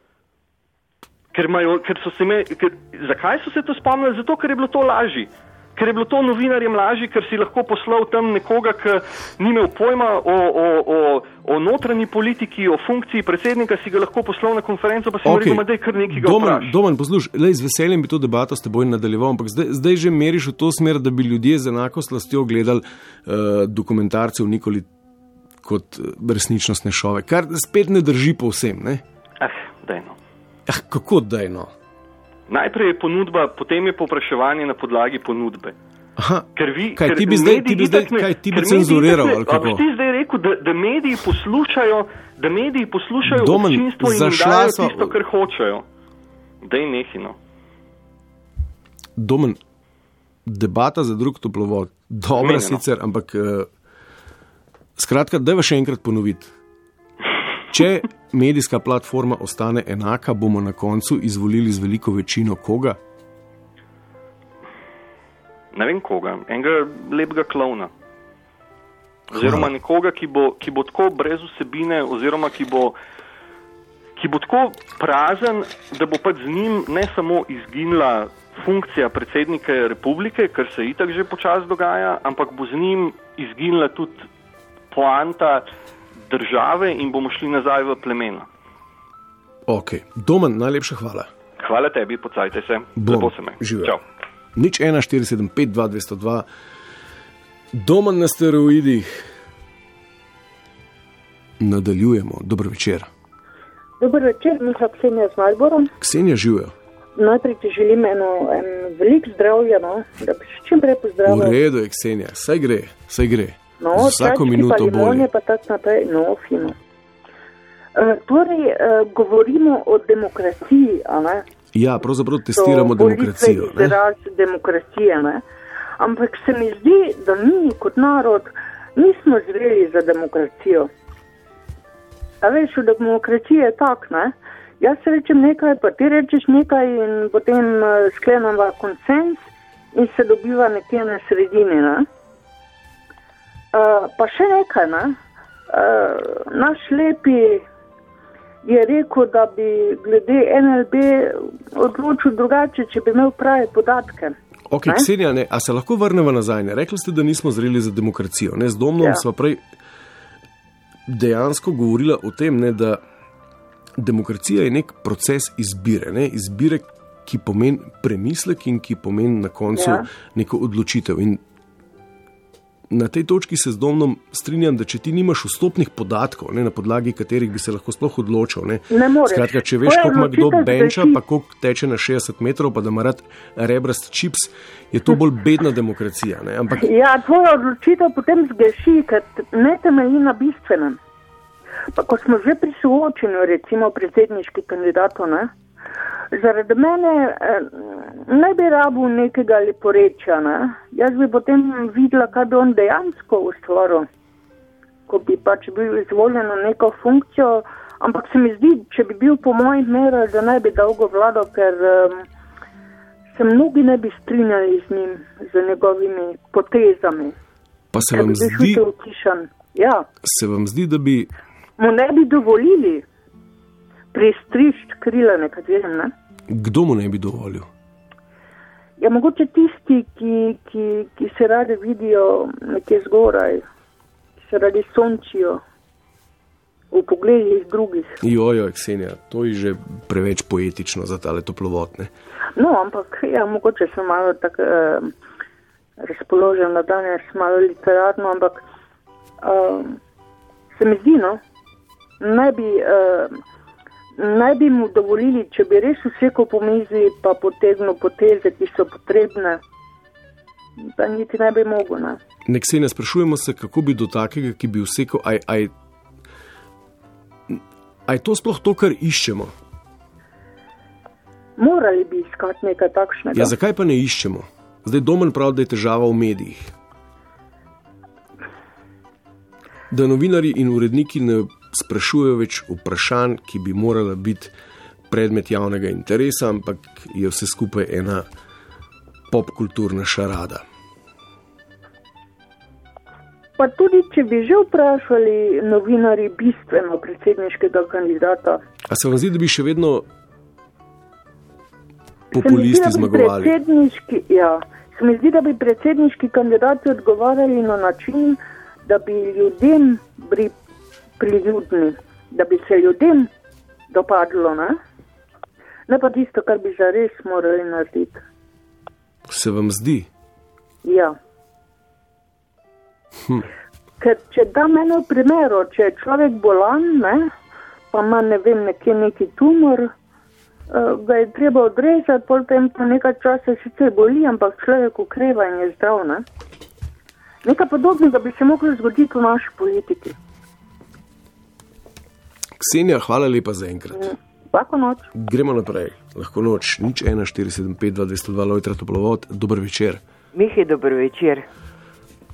Ker imajo, ker so se me, ker, zakaj so se to spomnili? Zato, ker je bilo to lažje. Ker je bilo to novinarjem lažje, ker si lahko poslal tam nekoga, ki ni imel pojma o, o, o, o notranji politiki, o funkciji predsednika, si ga lahko poslal na konferenco, pa si okay. rekel, da je kar nekaj Domen. Domen, poslušaj, lej, z veseljem bi to debato s teboj nadaljeval, ampak zdaj, zdaj že meriš v to smer, da bi ljudje z enako slastjo gledali uh, dokumentarce v Nikoli kot eh, resničnostne šove, kar spet ne drži povsem. Ne? Ah, dajno. Ah, kako dajno? Najprej je ponudba, potem je povpraševanje na podlagi ponudbe. Aha, Ker vi, kaj ker ti bi zdaj, ti bi zdaj, ne- kaj ti bi cenzuriral kako? ti zdaj rekel, da, da mediji poslušajo, da mediji poslušajo Domen, občinstvo in zašla dajo sva- tisto, kar hočejo. Dej nehino. Domen, debata za drug toplovod, dobra Zmenjeno. sicer, ampak uh, skratka, da še enkrat ponoviti. Če medijska platforma ostane enaka, bomo na koncu izvolili z veliko večino koga? Ne vem koga, enega lepega klovna. Oziroma nekoga, ki bo, ki bo tako brez vsebine, oziroma ki bo, ki bo tako prazen, da bo pač z njim ne samo izginila funkcija predsednika republike, kar se itak že počasi dogaja, ampak bo z njim izginila tudi poanta države in bomo šli nazaj v plemena. Ok, Domen, najlepša hvala. Hvala tebi, pocajte se. Bom. Lepo se me. Živjo. Čau. Nič 1, 475, 2, 202, Domen na steroidih. Nadaljujemo, dobro večer. Dober večer, Miha Ksenija z Malborom. Ksenija živijo. Najprej ti želim eno en veliko zdravja, no, da bi se čim prej V pozdravil. redu je Ksenija, saj gre, saj gre. No, vsako minuto bolje. Pa tako naprej, no, fino. Uh, torej, uh, govorimo o demokraciji, a ne? Ja, pravzaprav testiramo volitve demokracijo. Izraz demokracije, ne? Ampak se mi zdi, da mi kot narod nismo zreli za demokracijo. A veš, v demokraciji je tak, ne? Jaz rečem nekaj, pa ti rečeš nekaj in potem uh, sklenemo konsens in se dobiva nekje na sredini, ne? Uh, pa še nekaj, ne? Uh, naš lepi je rekel, da bi glede NLB odločil drugače, če bi imel prave podatke. Ok, Ne? Ksenija, ne, a se lahko vrnemo nazaj? Ne? Rekli ste, da nismo zreli za demokracijo. Ne? Z domnom Ja. smo prej dejansko govorila o tem, ne, da demokracija je nek proces izbire, ne, izbire, ki pomeni premislek in ki pomeni na koncu ja. neko odločitev. In na tej točki se z Domnom strinjam, da če ti nimaš vstopnih podatkov, ne, na podlagi katerih bi se lahko sploh odločil. Ne, Ne moreš. Skratka, če veš, koliko ima kdo benča, pa koliko teče na 60 metrov, pa da ima rad rebrast čips, je to bolj bedna demokracija. Ne? Ampak Ja, tvoja odločitev potem zgeši, ker ne temelji na bistvenem. Pa ko smo že pri soočenju, recimo predsedniški kandidatov, ne? Zaradi mene eh, ne bi rabil nekega leporečja. Ne? Jaz bi potem videla, kaj bi on dejansko ustvaril, ko bi pač bil izvoljen na neko funkcijo. Ampak se mi zdi, če bi bil po mojih merah, da ne bi dolgo vladal, ker um, se mnogi ne bi strinjali z njim, z njegovimi potezami. pa se vam bi zdi, čutil utišan. Ja, se vam zdi, da bi mu ne bi dovolili pristrišč krila nekaterim. Ne? kdo mu ne bi dovolil? Ja, mogoče tisti, ki, ki, ki se radi vidijo nekje zgoraj, ki se radi sončijo v pogledih drugih. Jojo, Ksenija, to je že preveč poetično za tale toplovotne. No, ampak ja, mogoče sem malo tako eh, razpoložen na danes, malo literarno, ampak eh, se mi zdi, no, naj bi, eh, naj bi mu dovolili, če bi res vsekal po mizi, pa potegnil poteze, ki so potrebne, da niti ne bi mogel. Ne. Ne, Ksenija, sprašujemo se, kako bi do takega, ki bi vsekal, aj, aj, aj to sploh to, kar iščemo? Morali bi iskati nekaj takšnega. Ja, zakaj pa ne iščemo? Zdaj domen pravi, da je težava v medijih. Da novinari in uredniki ne sprašujejo več vprašanj, ki bi morala biti predmet javnega interesa, ampak je vse skupaj ena popkulturna šarada. Pa tudi, če bi že vprašali novinari bistveno predsedniškega kandidata, A se vam zdi, da bi še vedno zdi, populisti bi zmagovali? predsedniški- Ja, se mi zdi, da bi predsedniški kandidati odgovarjali na način, da bi ljudem bili priljudni, da bi se ljudem dopadlo, ne? ne pa tisto, kar bi zares morali narediti. Se vam zdi? Ja. Hm. Ker če dam eno primer, če je človek bolan, ne, pa ima ne vem, nekje neki tumor, eh, ga je treba odrezati, potem pa nekaj časa sicer boli, ampak človek ukreva in je zdrav. Ne. Nekaj podobnega bi se lahko zgoditi v naši politiki. Ksenija, hvala lepa za enkrat. Lahko noč. Gremo naprej. Lahko noč, nič 1, 475, 202, Lojtra Toplovod, dober večer. Mihi, dober večer.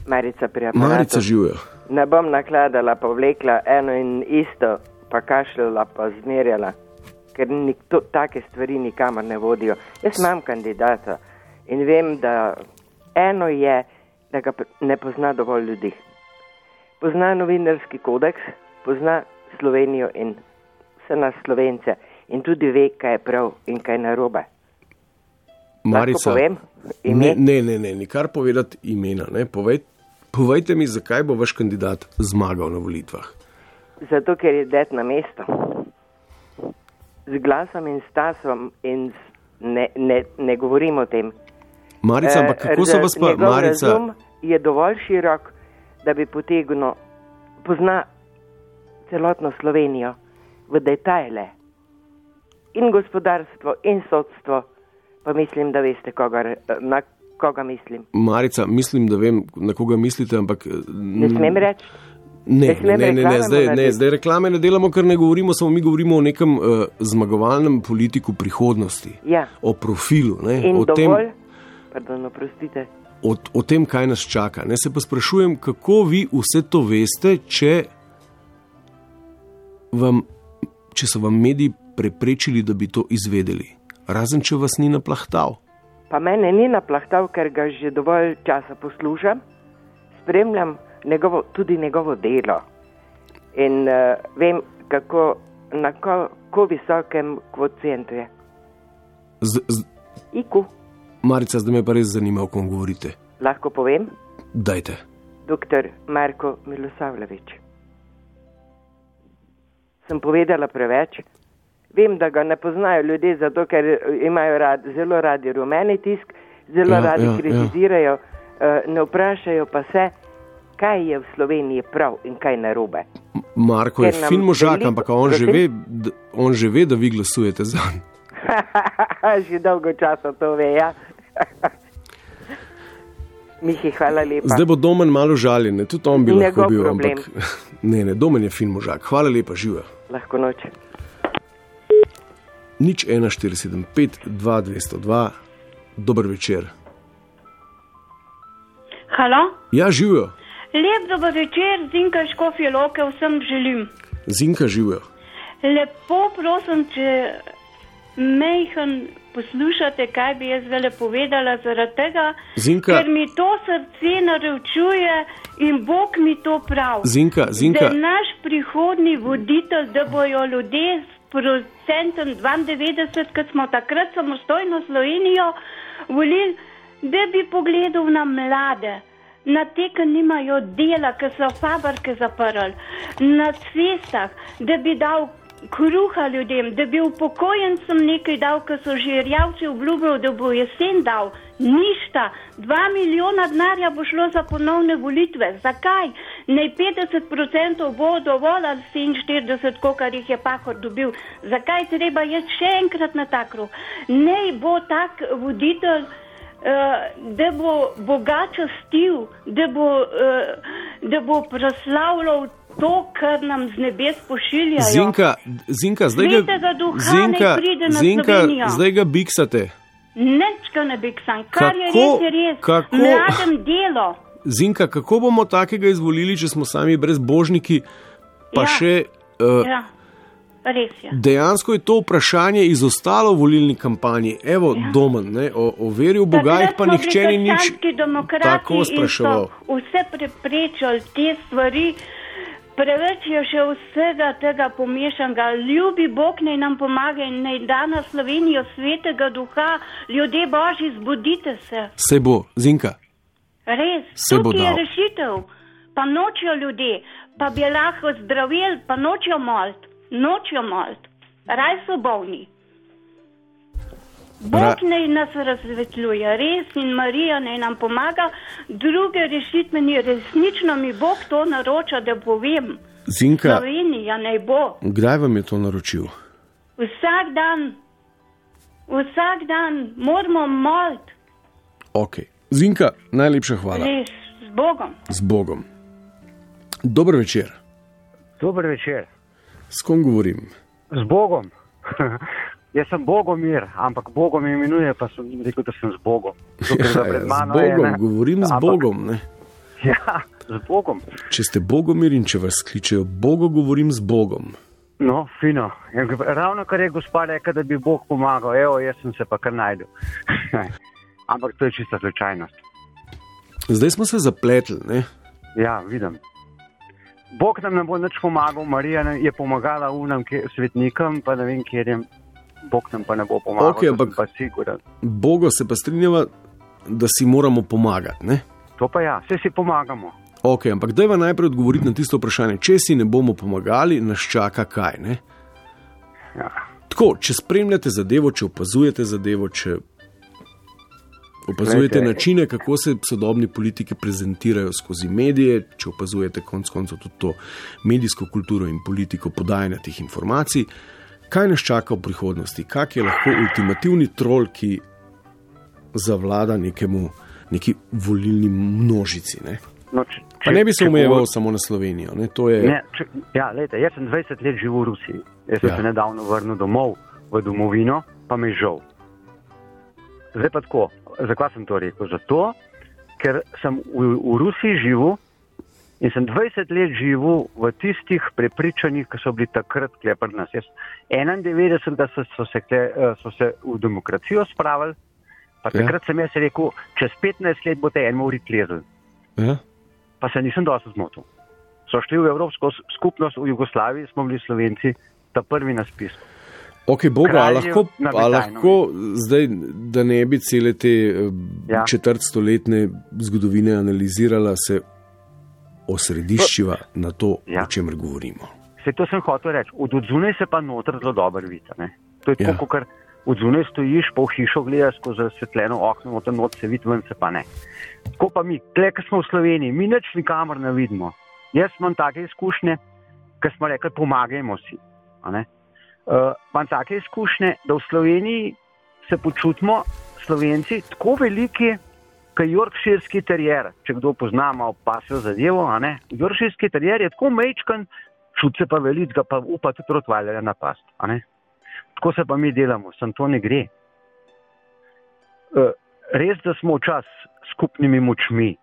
Marica. Marica živijo. Ne bom nakladala, pa vlekla eno in isto, pa kašljala, pa zmerjala, ker nik, to, take stvari nikamor ne vodijo. Jaz imam kandidata in vem, da eno je, da ga ne pozna dovolj ljudi. Pozna novinarski kodeks, pozna Slovenijo in vse nas slovence in tudi ve, kaj je prav in kaj je narobe. Marica, povem ime? ne, ne, ne, ne, nikar povedati imena. Ne. Povej, povejte mi, zakaj bo vaš kandidat zmagal na volitvah. Zato, ker je det na mesto. Z glasom in stasom in ne, ne, ne govorim o tem. Marica, Eh, ampak kako so vas pa, Marica, razum je dovolj širok, da bi potegnil, pozna celotno Slovenijo v detajle. In gospodarstvo, in sodstvo, pa mislim, da veste, koga, re- na koga mislim. Marica, mislim, da vem, na koga mislite, ampak. Ne smem reči. Ne, Ne ne, ne, ne, zdaj, ne, zdaj reklame ne delamo, ker ne govorimo, samo mi govorimo o nekem uh, zmagovalnem politiku prihodnosti, Ja. o profilu, ne, In o, tem, dovolj, pardon, oprostite. o, o tem, kaj nas čaka. Ne, se pa sprašujem, kako vi vse to veste, če, vam, če so vam mediji preprečili, da bi to izvedeli. Razen če vas ni naplahtal. Pa mene ni naplahtal, ker ga že dovolj časa poslušam, spremljam njegovo, tudi njegovo delo in uh, vem, kako, na kako visokem kvocientu je. Z, z, Iku, Marica, zdaj me pa res zanima, o kom govorite. lahko povem, Dajte. dr. Marko Milosavljevič. Sem povedala preveč. Vem, da ga ne poznajo ljudje, zato ker imajo rad, zelo radi rumeni tisk, zelo Ja, radi ja, ja. kritizirajo, eh, ne vprašajo pa se, kaj je v Sloveniji prav in kaj narobe. Marko je Ker nam fin možak, ampak on že, ve, on že ve, da vi glasujete za njega. [LAUGHS] Že dolgo časa to ve, ja. [LAUGHS] Mihi, hvala lepa. Zdaj bo Domen malo žaljen, tudi on bi Njegov lahko bil, problem. ampak [LAUGHS] ne, ne, Domen je fin možak. Hvala lepa, živa. Lahko noč. Nič 1475, 2202, dober večer. Halo? Ja, živijo, Lep dober večer, Zinka Škofje Loke, vsem želim. zinka živijo. Lepo prosim, če mejhen poslušate, kaj bi jaz vele povedala zaradi tega, Zinka- ker mi to srce naročuje in Bog mi to prav. Zinka, Zinka. Da naš prihodni voditelj, da bojo ljudje s procentom 92, kot smo takrat samostojno Slovenijo volili, da bi pogledal na mlade. Na te, ki nimajo dela, ki so fabrike zaprli, na cestah, da bi dal kruha ljudem, da bi upokojencem nekaj dal, ki so že rjavci obljubili, da bo jesen dal. Ništa, dva milijona denarja bo šlo za ponovne volitve. Zakaj? Naj 50% bo dovolj ali 47, koliko jih je pahor dobil. Zakaj treba jaz še enkrat na ta krug? Naj bo tak voditelj. Uh, da bo bogačo stil, da bo, uh, bo proslavljal to, kar nam z nebes pošiljajo. Zinka, zinka, zdaj ga, Svetega duha zinka, zinka, zdaj ga biksate. Nečka ne bi ksan, kar je Kako- res, je res. kako- Mladem delo. Zinka, kako bomo takega izvolili, če smo sami brezbožniki, pa Ja. še. Uh, Ja, res je. Dejansko je to vprašanje izostalo v volilni kampanji. Evo, ja. Domen, ne, o, o veri v Boga jih pa nihče ni nič tako spraševal. Vse preprečili te stvari. Preveč je še vsega tega pomešanega. Ljubi Bog naj nam pomaga in naj da na Slovenijo svetega duha. Ljudje božji, zbudite se. Se bo, Zinka. Res, Se bo tukaj je rešitev. Pa nočijo ljudje, pa bi lahko zdravili, pa nočijo molt, nočijo molt. Raj so bolni. Bog naj nas razsvetljuje, res in Marija naj nam pomaga, druge rešitve ni, resnično mi Bog to naroča, da povem. Zinka, Slovenija naj bo kdaj vam je to naročil? vsak dan, vsak dan moramo molt, Ok. Zinka, najlepša hvala. res z Bogom. Z Bogom. Dober večer. Dober večer. S kom govorim? Z Bogom. [LAUGHS] Jaz sem Bogomir, ampak Bogom me imenuje, pa sem rekel, da sem z Bogom. Da Ja, z mano je Bogom, ena- govorim z ampak- Bogom. Ne? Ja, z Bogom. Če ste Bogomir in če vas kličejo Bogo, govorim z Bogom. No, fino. Ja, Ravno kar je gospa rekla, da bi Bog pomagal, evo, jaz sem se pa kar najdel. [LAUGHS] ampak to je čista slučajnost. Zdaj smo se zapletli. Ne? Ja, vidim. Bog nam ne bo nič pomagal, Marija je pomagala unam svetnikom, pa ne vem, kjer je. Bog nam pa ne bo pomagal, to ampak- pa siguren. Bogo se pa strinjava, da si moramo pomagati. Ne? To pa ja, vse si pomagamo. Ok, ampak dajva najprej odgovoriti na tisto vprašanje. Če si ne bomo pomagali, nas čaka kaj? Ne? Ja. Tako, če spremljate zadevo, če opazujete zadevo, če opazujete Glejte. načine, kako se sodobni politiki prezentirajo skozi medije, če opazujete konec koncev tudi to medijsko kulturo in politiko podajanja teh informacij, kaj nas čaka v prihodnosti, kak je lahko ultimativni trol, ki zavlada nekemu, neki volilni množici. Ne? No, če, Pa ne bi se če omejeval samo na Slovenijo. Ne? To je, Ne, če, ja, lejte, jaz sem 20 let živel v Rusiji. Jaz sem Ja. se nedavno vrnil domov v domovino, pa me je žal. Zdaj pa tako, zakaj sem to rekel? Zato, ker sem v, v Rusiji živel in sem 20 let živel v tistih prepričanjih, ki so bili takrat kle pri nas. Jaz 91, da so, so, se, kle, eh, so se v demokracijo spravili, pa Ja. takrat sem jaz rekel, čez 15 let boste en uri klezli. ja? pa se nisem dosto zmotil. So šli v Evropsko skupnost v Jugoslaviji, smo bili Slovenci, ta prvi na spisku. Ok, Boga, a lahko, a lahko zdaj, da ne bi cele te eh, Ja. četrtstoletne zgodovine analizirala, se osrediščiva na to, Ja. o čemer govorimo. Se to sem hotel reči. Od odzune se pa noter zelo dobro vidi. To je Ja. tako, ker od zune stojiš, pa v hišo gledaš skozi razsvetljeno okno, noter not se vidi, ven se pa ne. Tako pa mi, tle, ki smo v Sloveniji, mi nič nikamor ne vidimo. Jaz imam take izkušnje, ker smo rekli, pomagajmo si. Uh, imam take izkušnje, da v Sloveniji se počutimo, Slovenci, tako veliki, kot Yorkshirski terjer. Če kdo pozna malo pasjo zadevo, a ne. Yorkshirski terjer je tako mečkan, čut se pa velik, ga pa upa tudi Rottweilerja napast. a ne. Tako se pa mi delamo, sem to ne gre. Uh, res, da smo včasih skupnimi močmi,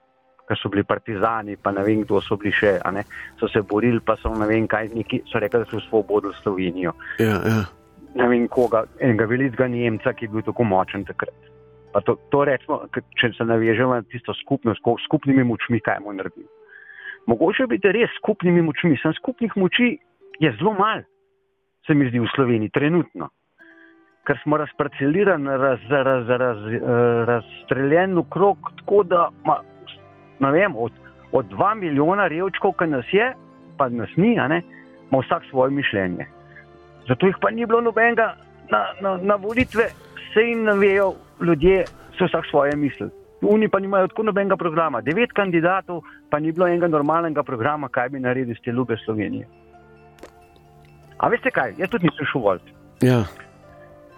ki so bili partizani, pa ne vem, kdo so bili še, ne, so se borili, pa so ne vem kaj, neki, so rekli, da so svobodili Slovenijo. Ja, ja. Ne vem koga, enega velikega Nemca, ki je bil tako močen takrat. Pa to, to rečemo, če se navežemo na tisto skupnost, ko skupnimi močmi kaj bomo naredili. Mogoče biti res s skupnimi močmi, sem skupnih moči je zelo malo, se mi zdi v Sloveniji trenutno. Ker smo razparcelirani, raz, raz, raz, razstreljeni okrog, tako da ma, ne vem, od, od 2 milijona revčkov, ki nas je, pa nas ni, ne, ima vsak svoje mišljenje. Zato jih pa ni bilo nobenega na, na, na volitve, se jim ne vejo, ljudje so vsak svoje misli. Oni pa nimajo tako nobenega programa. Devet kandidatov, pa ni bilo enega normalnega programa, kaj bi naredili z te ljube Slovenije. A veste kaj, jaz tudi nisem šel voliti. ja.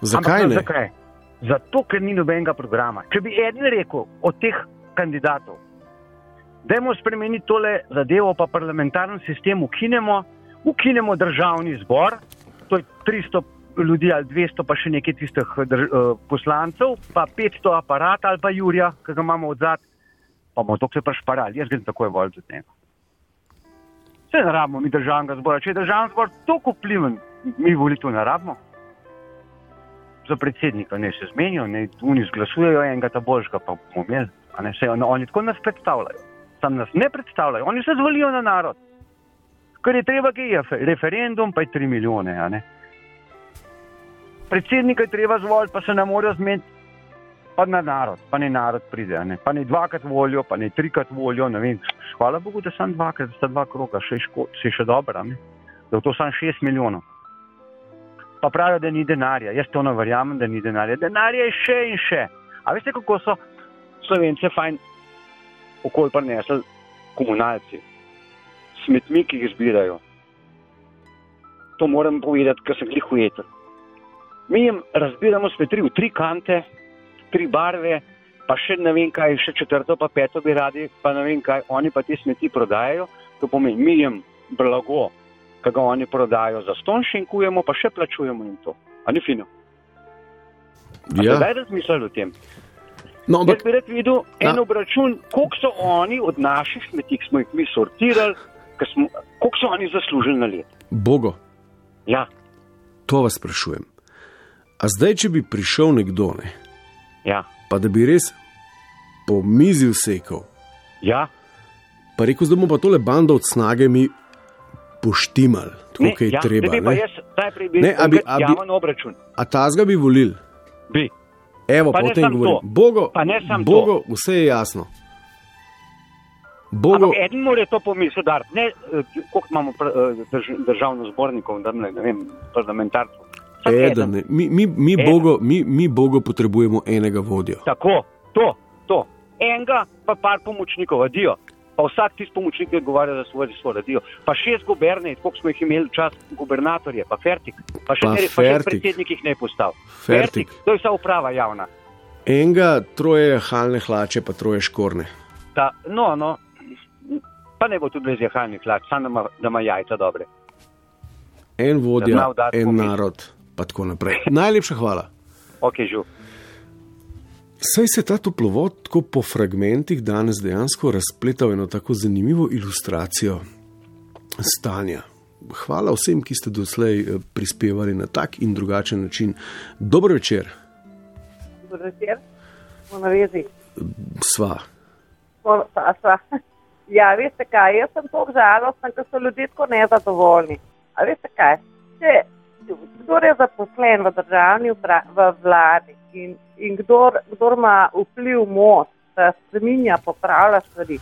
Zakaj Ampak, ne? Zakaj? Zato, ker ni nobenega programa. Če bi eden rekel od teh kandidatov, dajmo spremeniti tole zadevo, pa parlamentarni sistem ukinemo, ukinemo državni zbor, to je 300 ljudi ali 200, pa še nekaj tistih uh, poslancev, pa 500 aparat ali pa Jurija, ki ga imamo odzad, pa bomo to se prešparali. Jaz grem takoj voliti od njega. Vse ne rabimo mi državnega zbora. Če je državni zbor tako vpliven, mi volitev ne rabimo za predsednika ne se zmenijo, ne oni zglasujejo enega ta božga, pa bomo imeli. Ne, sej, oni, oni tako nas predstavljajo. Sam nas ne predstavljajo, oni se zvalijo na narod. Ker je treba, ki je referendum, pa je 3 milijone. Predsednika je treba zvoliti, pa se ne morejo zmeniti, pa na narod, pa ne narod pride. Ne. Pa ne dvakrat volijo, pa ne trikrat volijo. Hvala Bogu, da sem dvakrat, da sta dva kroga, še, ško, še, še dobro, a ne. da je to samo 6 milijonov pa pravijo, da ni denarja. Jaz to ne verjamem, da ni denarja. Denarja je še in še. A veste, kako so slovence fajn okolj prinesli komunalci, smetmi, ki jih zbirajo. To moram povedati, ker sem jih ujetel. Mi jim razbiramo smetri v tri kante, tri barve, pa še ne vem kaj, še četrto, pa peto bi radi, pa ne vem kaj, oni pa te smeti prodajajo. To pomeni, mi jim blago, ki ga oni prodajo za ston, šinkujemo, pa še plačujemo jim to. A ni fino? A Ja. Zdaj razmišljali o tem. No, ampak, Jaz bi rad videl en Ja. obračun, koliko so oni od naših smeti, ki smo jih mi sortirali, smo, koliko so oni zaslužili na let. Bogo, Ja, to vas sprašujem. A zdaj, če bi prišel nekdo, ne, ja, pa da bi res po mizi vsekal, ja. pa rekel, da bomo pa tole bando od snage mi poštimal, tako kot je ja, treba. da Ne? jaz najprej bil Ne, a bi- a bi- javen obračun. A tazga bi volil? Bi. Evo, Pa pa ne o tem samo govorim. to. Bogo, Bogo, vse je jasno. Bogo, Ampak eden mora to pomisliti, da ne, eh, koliko imamo eh, drž, državno zbornikov, da ne, ne vem, parlamentarcev. Eden, ne. mi, mi, mi, Eden. Bogo, mi, mi Bogo potrebujemo enega vodjo. Tako, to, to. Enega, pa par pomočnikov, adijo. Pa vsak tisti pomočnik odgovarja za svoj resor, adijo. Pa šest gubernej, koliko smo jih imeli čas, gubernatorje, pa fertik. Pa še, Pa ne, pa še Fertik. predsednik jih ne postav. Fertik. To je vsa uprava javna. Enega, troje halne hlače, pa troje škorne. Ta, no, no, pa ne bo tudi brez jahalnih hlač, samo da ima, da jajca dobre. En Da vodja, dati en narod, pa tako naprej. Najlepša hvala. Ok, žu. Saj se ta toplovod tako po fragmentih danes dejansko razpleta v eno tako zanimivo ilustracijo stanja. Hvala vsem, ki ste doslej eh, prispevali na tak in drugačen način. Dobro večer, Zvečer, smo na vezi. sva. Pa sva. Ja, veste kaj, jaz sem tako žalostna, ker so ljudje tako nezadovoljni. A veste kaj, če kdo je zaposlen v državni v vladi in, in kdor ima vpliv moč, da spreminja, popravlja stvari,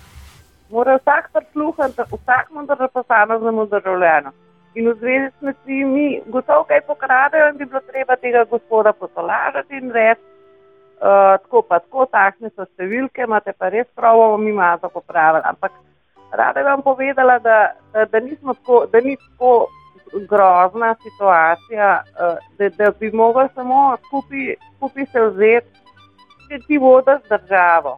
mora vsak prisluhniti vsakmu posameznemu državljanu. in v zvezi s smečmi gotovo kaj pokradajo in bi bilo treba tega gospoda potolažiti in reči, uh, tako pa tako, takšne so številke, imate pa res prav, mi malo to popravili. Ampak rada bi vam povedala, da, da, da, tako, da ni tako grozna situacija, uh, da, da bi mogli samo skupaj skupi se vzeti, če ti vodiš državo.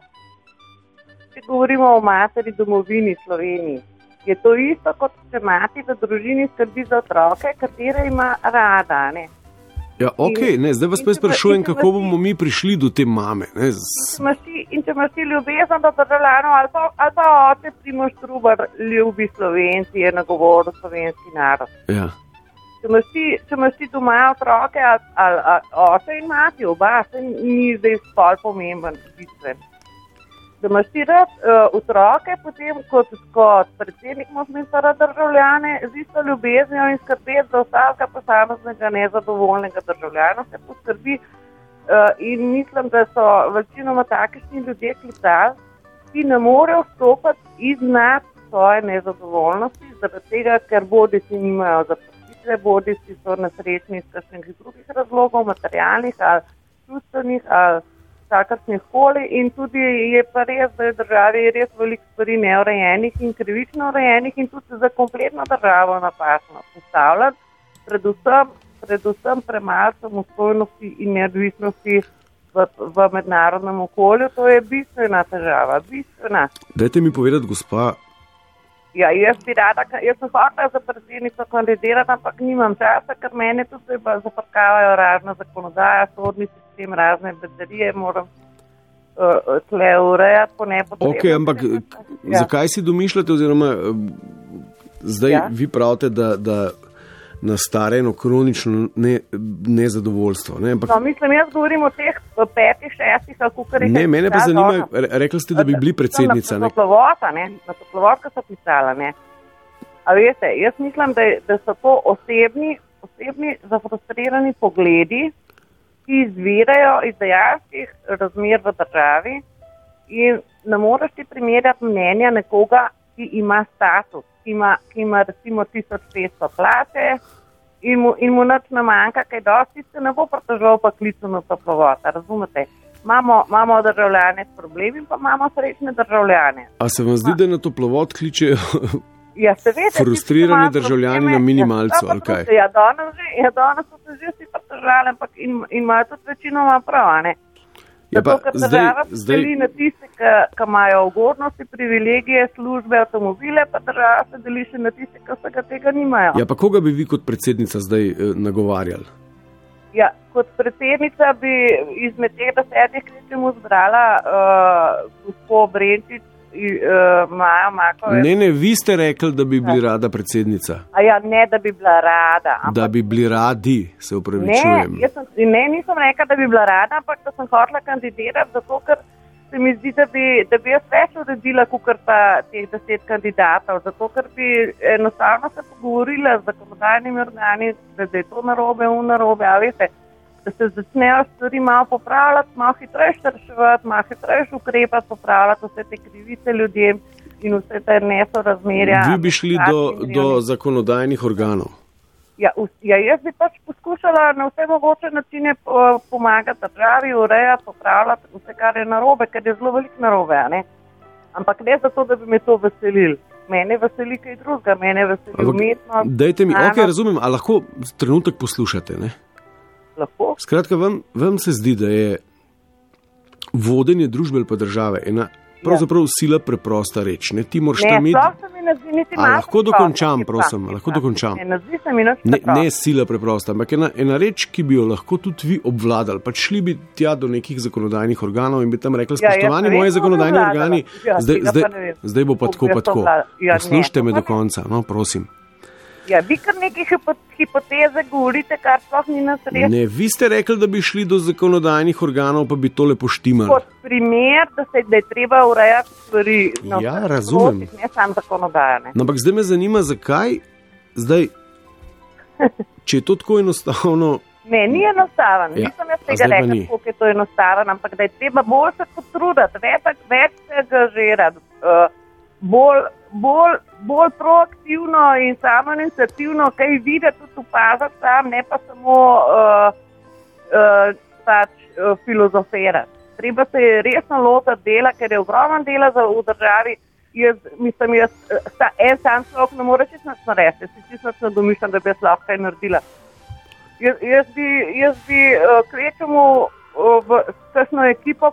Če govorimo o materi domovini Sloveniji, je to isto kot če mati v družini skrbi za otroke, katere ima rada. Ne? Ja, okay, ne, zdaj vas pa sprašujem, kako bomo mi prišli do te mame. Ne, z... In če imaš ti ljubezen do državljanov, ali pa, ali pa oče primoš trubar, ljubi Slovenci, je nagovoril slovenski narod. Ja. Če imaš ti, če imaš ti doma otroke, ali, ali, ali oče in mati, oba, se ni zdaj spol pomemben, bistven da imaš ti rad uh, otroke, potem kot, kot predsednik imeti rad državljane z isto ljubeznijo in skrbeti za vsakega posameznega nezadovoljnega državljana, se poskrbi. Uh, in mislim, da so večinoma takšni ljudje klicali, ki ne morejo vstopiti iznad svoje nezadovoljnosti, zaradi tega, ker bodi si nimajo zaposlitve, bodi si so nesrečni iz kakšnih drugih razlogov, materialnih ali čustvenih ali kakršnih koli in tudi je pa res, da je v državi res veliko stvari neurejenih in krivično urejenih in tudi za kompletno državo napačno postavljati, predvsem, predvsem premalo samostojnosti in neodvisnosti v, v mednarodnem okolju. To je bistvena težava, bistvena. Dajte mi povedati, gospa. Ja, jaz bi rada, jaz sem hotela za predsednico kandidirati, ampak nimam časa, ker mene tu se zaprkavajo razne zakonodaje, sodni sistem, razne bedarije, moram uh, tle urejati po nepotrebnem. Ok, ampak ja. zakaj si domišljate, oziroma zdaj ja. vi pravite, da, da nastare eno kronično ne, nezadovoljstvo. Ne? Ampak, no, mislim, jaz govorim o teh petih, šestih, kako kar je. Ne, mene pa zanima, rekli ste, da bi bili predsednica. Na toplovota, ne, na toplovotka so pisala, ne. A veste, jaz mislim, da, da so to osebni, osebni zafrustrirani pogledi, ki izvirajo iz dejanskih razmer v državi in ne moreš ti primerjati mnenja nekoga, ki ima status, ki ima, ki ima recimo 1500 plače in mu, in mu nič ne manjka, kaj dosti se ne bo pritožil pa klicu na toplovod, razumete? Imamo, imamo državljane s problemi, pa imamo srečne državljane. A se vam zdi, da na toplovod kličejo [LAUGHS] ja, seveda, frustrirani državljani na minimalcu ja, ali kaj? Ja, danes, že, ja, danes so se že vsi pritožali, in, in imajo tudi večinoma prav, ne? Ja, Zato, ker država zdaj, deli na tiste, ki imajo ugodnosti, privilegije, službe, avtomobile, pa država se deli še na tiste, ki vsega tega nimajo. Ja, pa koga bi vi kot predsednica zdaj eh, nagovarjali? Ja, kot predsednica bi izmed teh desetih kličem zbrala uh, gospod Brenčič, uh, Maja Makove. Ne, ne, vi ste rekli, da bi bili rada predsednica. A ja, ne, da bi bila rada. Ampak... Da bi bili radi, se Ne, upravičujem. jaz sem, ne, nisem rekla, da bi bila rada, ampak da sem hotela kandidirati, zato ker se mi zdi, da bi, da bi jaz več uredila, kot pa teh deset kandidatov. Zato ker bi enostavno se pogovorila z zakonodajnimi organi, da je to narobe, v narobe, a veste, da se začnejo stvari malo popravljati, malo hitreje reševati, malo hitreje ukrepati, popravljati vse te krivice ljudem in vse te nesorazmerja. Vi bi šli do, do zakonodajnih organov. Ja, us- ja, jaz bi pač poskušala na vse mogoče načine po- pomagati državi, urejati, popravljati vse, kar je narobe, ker je zelo veliko narobe. ne. Ampak ne zato, da bi me to veselil. Mene veseli kaj drugega, mene veseli Ampak umetnost. Dajte mi, znanost. ok, razumem, a lahko trenutek poslušate. Ne? Lahko. Skratka, vam, vam se zdi, da je vodenje družbe ali pa države ena pravzaprav sila preprosta reč. Ne, ti moraš Ne, tam imeti. ne malo lahko dokončam, pa- prosim, lahko pa- dokončam. Ne, ne Ne, ne sila preprosta, ampak ena, ena reč, ki bi jo lahko tudi vi obvladali. Pač šli bi tja do nekih zakonodajnih organov in bi tam rekli: Ja, Spoštovani ne vem, moji zakonodajni organi, Ja, zdaj, pa zdaj, ne zdaj bo pa tako, pa tako. Ja, ne, Poslušajte me pa do ne. konca, no, prosim. Ja, vi kar neke hipo- hipoteze govorite, kar sploh ni nas res. Ne, vi ste rekli, da bi šli do zakonodajnih organov, pa bi tole poštimali. Kot primer, da, se, da je treba urejati stvari na Ja, vseh razumem. Ne samo zakonodajne. No, Ampak zdaj me zanima, zakaj zdaj, [LAUGHS] če je to tako enostavno. Ne, ni enostaven. Ja, Nisem jaz tega ni. kako je to enostaven, ampak da je treba bolj se potruditi, več, več se angažirati. Uh, bolj, bolj, bolj proaktivno in samo inicijativno, kaj videti, tudi opaziti sam, ne pa samo uh, uh, pač, uh, filozofirati. Treba se je resno lotiti dela, ker je ogromno dela za, v državi. Jaz, mislim, jaz, sta, en sam človek ne more čisto narediti, si čisto ne domišljam, da bi jaz lahko kaj naredila. Jaz, jaz bi, jaz bi uh, kvečemu v kakšno ekipo,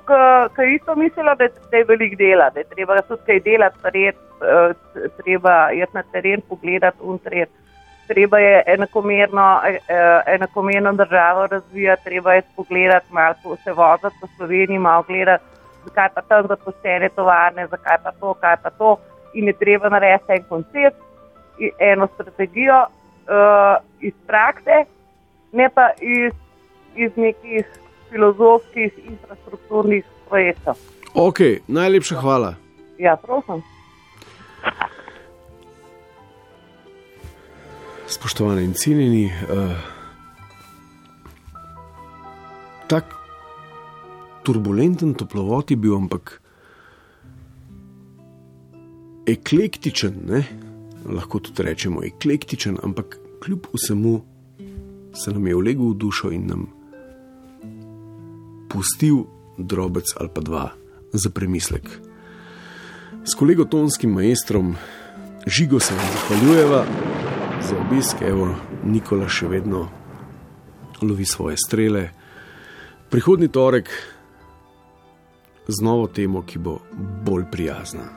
ki je isto mislila, da, da je velik dela, da je treba tudi kaj delati, taret, uh, treba je na teren pogledati in tret. Treba je enakomerno, uh, enakomerno državo razvijati, treba je pogledati, malo se voziti po Sloveniji, malo gledati, zakaj pa tam zaposlene tovarne, zakaj pa to, kaj pa to. In je treba narediti en koncept, eno strategijo uh, iz prakse, ne pa iz, iz nekih filozofskih infrastrukturnih projektov. Ok, najlepša hvala. Ja, prosim. Spoštovani in cenjeni, uh, tak turbulenten toplovod je bil, ampak eklektičen, ne? lahko tudi rečemo eklektičen, ampak kljub vsemu se nam je ulegel v dušo in nam pustil drobec ali pa dva za premislek. S kolego tonskim maestrom Žigo se vam zahvaljujeva za obisk, evo Nikola še vedno lovi svoje strele. Prihodni torek z novo temo, ki bo bolj prijazna.